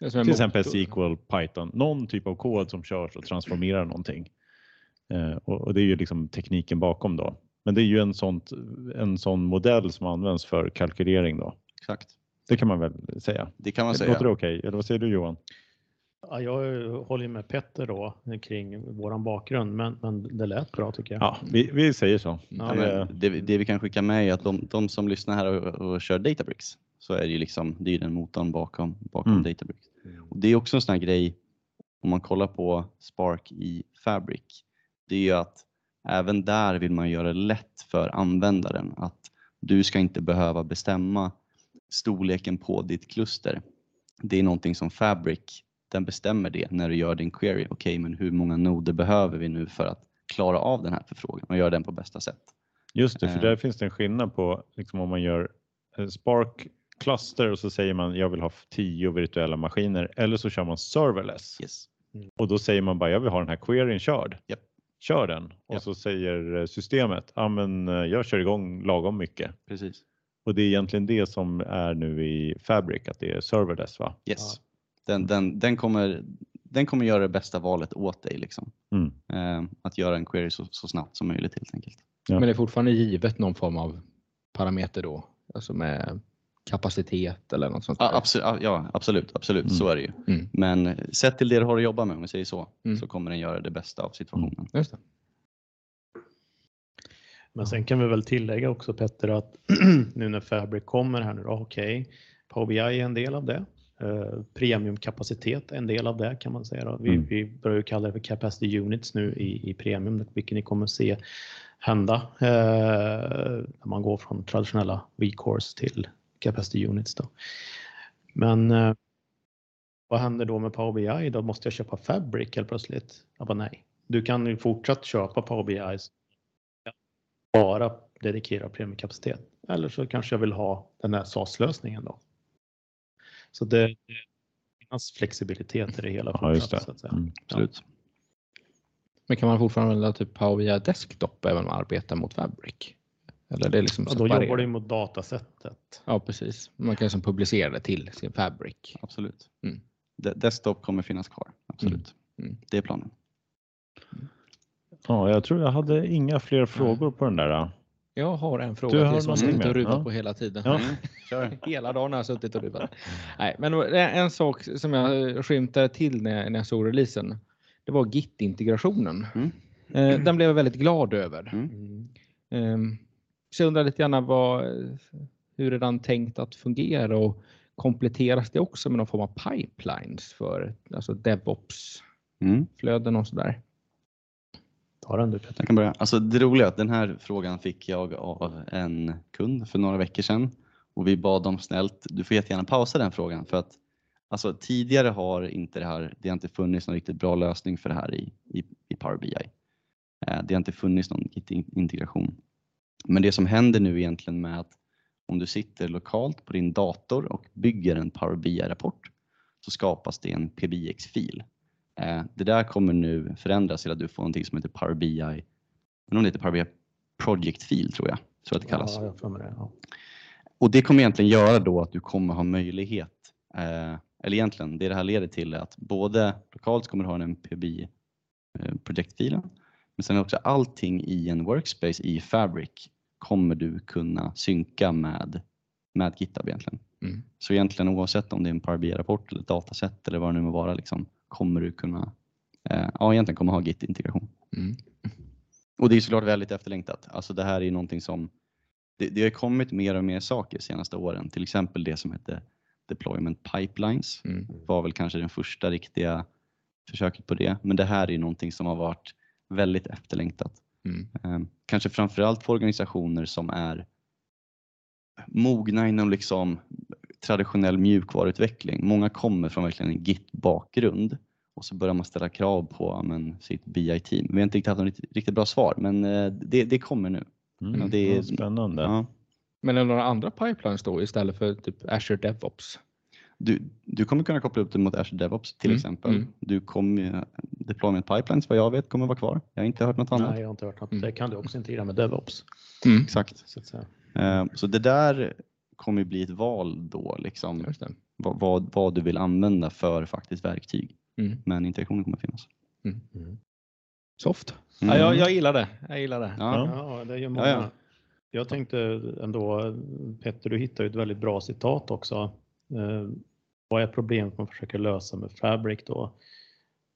Det Till exempel. SQL, Python, någon typ av kod som körs och transformerar någonting. Eh, och, och det är ju liksom tekniken bakom då. Men det är ju en, sånt, en sån modell som används för kalkylering då. exakt. Det kan man väl säga. Det kan man Låter säga. det okej? Eller vad säger du Johan? Ja, jag håller med Petter då kring våran bakgrund, men, men det lät bra tycker jag. Ja, vi, vi säger så. Ja, men det, det vi kan skicka med är att de, de som lyssnar här och, och kör Databricks så är det ju liksom, det är den motorn bakom, bakom Mm. Databricks. Och det är också en sån här grej om man kollar på Spark i Fabric. Det är ju att även där vill man göra det lätt för användaren att Du ska inte behöva bestämma storleken på ditt kluster. Det är någonting som Fabric, den bestämmer det när du gör din query. Okej, men hur många noder behöver vi nu för att klara av den här förfrågan och göra den på bästa sätt? Just det, för Eh. där finns det en skillnad på liksom om man gör eh, Spark Cluster och så säger man jag vill ha tio virtuella maskiner eller så kör man serverless Yes. och då säger man bara jag vill ha den här queryn körd. Japp. Kör den och Japp. så säger eh, systemet ja men eh, jag kör igång lagom mycket Precis. och det är egentligen det som är nu i Fabric att det är serverless va? Yes. Den, den, den, kommer, den kommer göra det bästa valet åt dig. Liksom. Mm. Eh, att göra en query så, så snabbt som möjligt helt enkelt. Ja. Men det är fortfarande givet någon form av parameter då? Alltså med kapacitet eller något sånt? Ja, där? absolut, ja, absolut, absolut. Mm. så är det ju. Mm. Men sett till det du har att jobba med, om vi säger så, Mm. så kommer den göra det bästa av situationen. Just det. Men sen kan vi väl tillägga också Petter att nu när Fabric kommer här nu okej, Power BI är en del av det. Eh, premiumkapacitet en del av det kan man säga. Vi, Mm. vi börjar ju kalla det för capacity units nu i, i premium, vilket ni kommer se hända eh, när man går från traditionella V-cores till capacity units. Då. Men eh, vad händer då med Power BI? Då måste jag köpa Fabric helt plötsligt? Jag bara, nej, du kan ju fortsatt köpa Power BI bara dedikera premiumkapacitet. Eller så kanske jag vill ha den här SAS-lösningen då. Så det, det finns flexibilitet i det hela. Ja, just det. Så att säga. Mm. Absolut. Men kan man fortfarande använda typ Power BI Desktop även om man arbetar mot Fabric? Eller det är liksom Ja, då jobbar du mot datasättet. Ja, precis. Man kan liksom publicera det till sin Fabric. absolut. Mm. De- Desktop kommer finnas kvar. Absolut. Mm. Mm. Det är planen. Ja, jag tror jag hade inga fler frågor på den där. Jag har en Du fråga har till som jag någonting suttit och ruvat Ja. på hela tiden. Ja. Mm. Hela dagen har jag suttit och ruvat. Nej, men en sak som jag skymtade till när, när jag såg releasen. Det var Git-integrationen. Mm. Eh, Den blev jag väldigt glad över. Mm. Mm. Ehm, Så jag undrar lite grann vad, hur är den tänkt att fungera och kompletteras det också med någon form av pipelines för alltså DevOps-flöden Mm. och sådär? Ta den du Peter. Jag kan börja. Alltså det roliga är att den här frågan fick jag av en kund för några veckor sedan och vi bad dem snällt, du får jättegärna pausa den frågan för att alltså, tidigare har inte det här, det har inte funnits någon riktigt bra lösning för det här i, i, i Power BI. Eh, det har inte funnits någon integration. Men det som händer nu egentligen med att om du sitter lokalt på din dator och bygger en Power BI-rapport så skapas det en PBX-fil. Eh, Det där kommer nu förändras till att du får någonting som heter Power BI, om det heter Power BI tror jag, tror jag att det kallas. Ja, jag får med det. Ja. Och det kommer egentligen göra då att du kommer ha möjlighet, eh, eller egentligen det det här leder till är att både lokalt kommer du ha en PBI eh, projektfilen, men sen också allting i en workspace i Fabric kommer du kunna synka med, med GitHub egentligen. Mm. Så egentligen oavsett om det är en Power BI-rapport eller ett dataset eller vad det nu må vara, liksom, kommer du kunna, eh, ja egentligen kommer ha Git-integration. Mm. Och det är såklart väldigt efterlängtat. Alltså det här är någonting som, det, det har kommit mer och mer saker de senaste åren. Till exempel det som hette Deployment Pipelines Mm. var väl kanske den första riktiga försöket på det. Men det här är någonting som har varit väldigt efterlängtat. Mm. Eh, kanske framförallt för organisationer som är mogna inom liksom traditionell mjukvaruutveckling. Många kommer från verkligen en Git-bakgrund och så börjar man ställa krav på men, sitt BI-team. Vi har inte riktigt haft något riktigt, bra svar men eh, det, det kommer nu. Mm. Det är- spännande. Ja. Men är det några andra pipelines då istället för typ Azure DevOps? Du, du kommer kunna koppla upp det mot Azure DevOps till Mm, exempel. mm. Du kommer, deployment pipelines vad jag vet kommer vara kvar. Jag har inte hört något annat. Nej, jag har inte hört något. Mm. Det kan du också integrera med DevOps. Mm. Exakt. Så att säga. Eh, Så det där kommer ju bli ett val då, liksom, Just det. vad, vad, vad du vill använda för faktiskt verktyg. Mm. Men integrationen kommer finnas. Mm. Soft. Mm. Ja, jag, jag gillar det. Jag gillar det. Ja. Ja, det är ju många. Ja, ja. Jag tänkte ändå, Petter, du hittar ju ett väldigt bra citat också. Eh, vad är problemet man försöker lösa med Fabric då?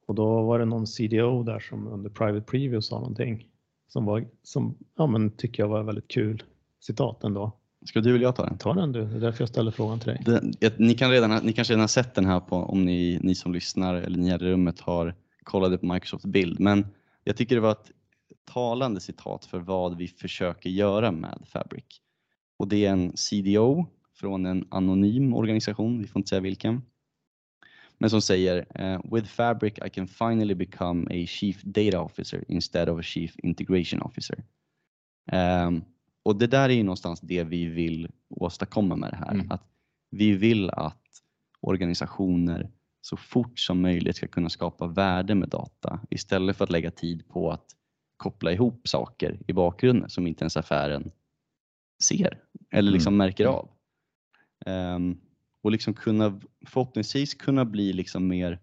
Och då var det någon CDO där som under Private Preview sa någonting som var, som ja, men tycker jag var väldigt kul citat ändå. Ska du eller jag ta den? Ta den du, det är därför jag ställer frågan till dig. Den, ett- ni, kan redan, ni kanske redan har sett den här på, om ni, ni som lyssnar eller ni här i rummet har kollat på Microsoft bild. Men jag tycker det var ett talande citat för vad vi försöker göra med Fabric. Och det är en CDO från en anonym organisation, vi får inte säga vilken. Men som säger eh, “With Fabric I can finally become a Chief Data Officer instead of a Chief Integration Officer”. Ehm, och det där är ju någonstans det vi vill åstadkomma med det här. Mm. Att vi vill att organisationer så fort som möjligt ska kunna skapa värde med data istället för att lägga tid på att koppla ihop saker i bakgrunden som inte ens affären ser eller liksom Mm. märker av. Ehm, och liksom kunna, förhoppningsvis kunna bli liksom mer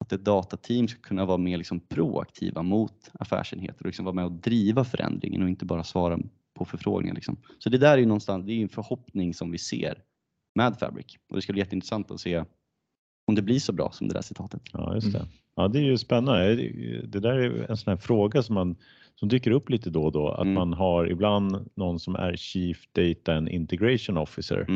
att ett datateam ska kunna vara mer liksom proaktiva mot affärsenheter och liksom vara med och driva förändringen och inte bara svara på förfrågningar. Liksom. Så det där är ju någonstans, det är en förhoppning som vi ser med Fabric och det ska bli jätteintressant att se om det blir så bra som det där citatet. Ja, just det. Mm. Ja, det är ju spännande. Det- Det där är en sån här fråga som, man, som dyker upp lite då och då. Att Mm. man har ibland någon som är Chief Data and Integration Officer.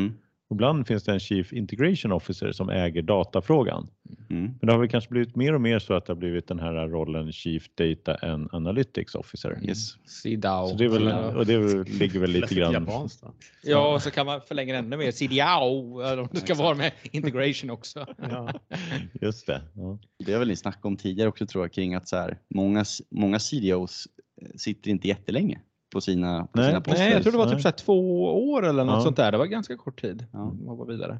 Ibland finns det en Chief Integration Officer som äger datafrågan. Mm. Men det har väl kanske blivit mer och mer så att det har blivit den här rollen Chief Data and Analytics Officer. Yes. CDAO. Så det, är väl, och det ligger väl lite grann... japanskt? Ja, och så kan man förlänga det ännu mer. CDAO, om det ska vara med integration också. Ja. Just det. Ja. Det har väl ni snackat om tidigare också tror jag kring att så här, många, många CDOs eh, sitter inte jättelänge på sina, på Nej, sina poster. Nej, jag tror det var Nej. typ så här två år eller något Ja. sånt där. Det var ganska kort tid. Ja. Man var vidare.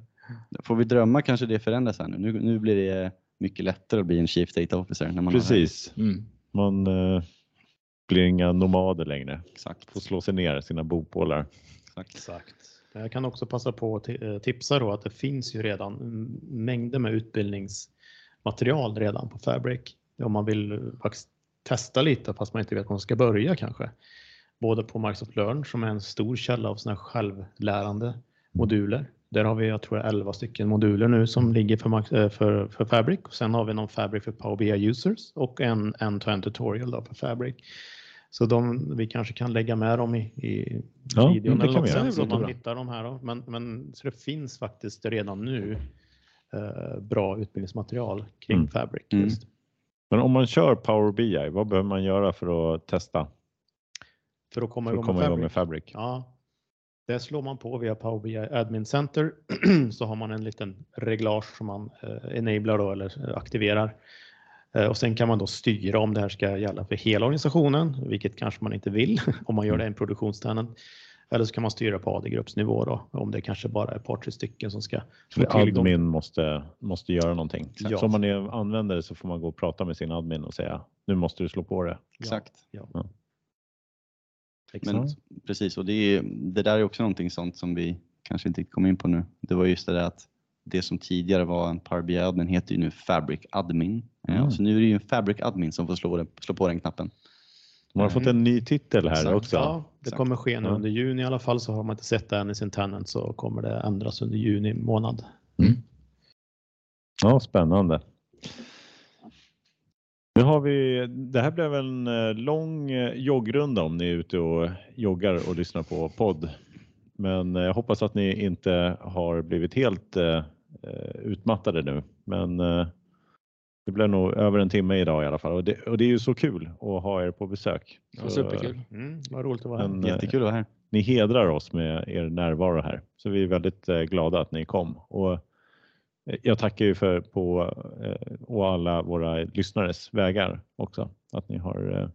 Får vi drömma kanske det förändras här nu. nu. Nu blir det mycket lättare att bli en Chief Data Officer. När man Precis. Mm. Man eh, blir inga nomader längre. Exakt. Får slå sig ner i sina bopålar. exakt. Exakt. Jag kan också passa på att eh, tipsa då att det finns ju redan mängder med utbildningsmaterial redan på Fabric. Om man vill eh, faktiskt testa lite fast man inte vet var man ska börja kanske. Både på Microsoft Learn som är en stor källa av här självlärande moduler. Där har vi, jag tror 11 stycken moduler nu som ligger för, eh, för, för Fabric. Och sen har vi någon Fabric för Power BI users och en end-to-end tutorial då för Fabric. Så de, vi kanske kan lägga med dem i, i Ja, videon det eller kan något sen så man bra. hittar de här. Då. Men, men så det finns faktiskt redan nu eh, bra utbildningsmaterial kring Mm. Fabric. Mm. Men om man kör Power BI, vad behöver man göra för att testa? För att komma För igång att komma med igång Fabric. med Fabric? Ja, det slår man på via Power BI Admin Center så har man en liten reglage som man eh, enablar då, eller eh, aktiverar. Eh, och sen kan man då styra om det här ska gälla för hela organisationen, vilket kanske man inte vill om man gör det i en produktionstenant. Eller så kan man styra på AD-gruppsnivå då, om det kanske bara är ett par, tre stycken som ska få För tillgång. admin måste, måste göra någonting. Ja. Så om man är användare så får man gå och prata med sin admin och säga nu måste du slå på det. Exakt. Ja. Ja. Men, Ja. Precis, och det, är, det där är också någonting sånt som vi kanske inte kom in på nu. Det var just det där att det som tidigare var en Power BI admin heter ju nu Fabric admin. Mm. Ja, så nu är det ju en Fabric admin som får slå, den, slå på den knappen. Man har fått en ny titel här Exakt. också. Ja, det Exakt. kommer ske nu under juni i alla fall så har man inte sett det än i sin tenant så kommer det ändras under juni månad. Ja, spännande. Nu har vi, det här blev en eh, lång eh, joggrunda om ni är ute och joggar och lyssnar på podd. Men eh, jag hoppas att ni inte har blivit helt utmattade nu. Men det blev nog över en timme idag i alla fall och det, och det är ju så kul att ha er på besök. Ja, Så, superkul. Mm, vad roligt att vara här. Men, Jättekul att vara här. ni hedrar oss med er närvaro här. Så vi är väldigt glada att ni kom. Och jag tackar ju för på eh, och alla våra lyssnares vägar också. Att ni har eh,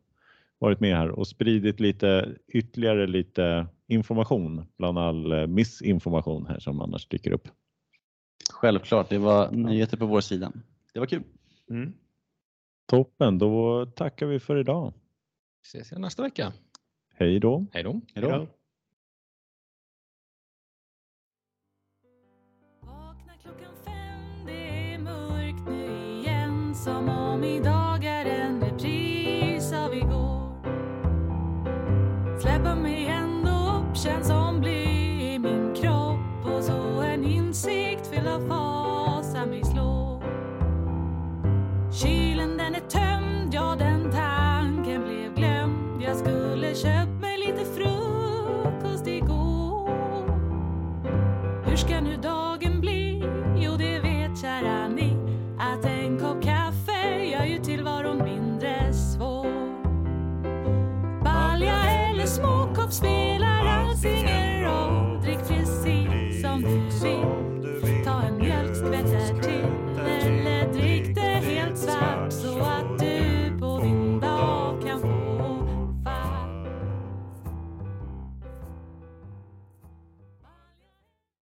varit med här och spridit lite ytterligare lite information bland all eh, missinformation här som annars dyker upp. Självklart, det var nyheter på vår sida. Det var kul. Mm. Toppen, då tackar vi för idag. Ses igen nästa vecka. Hej då! Hej då. Hej då. Igen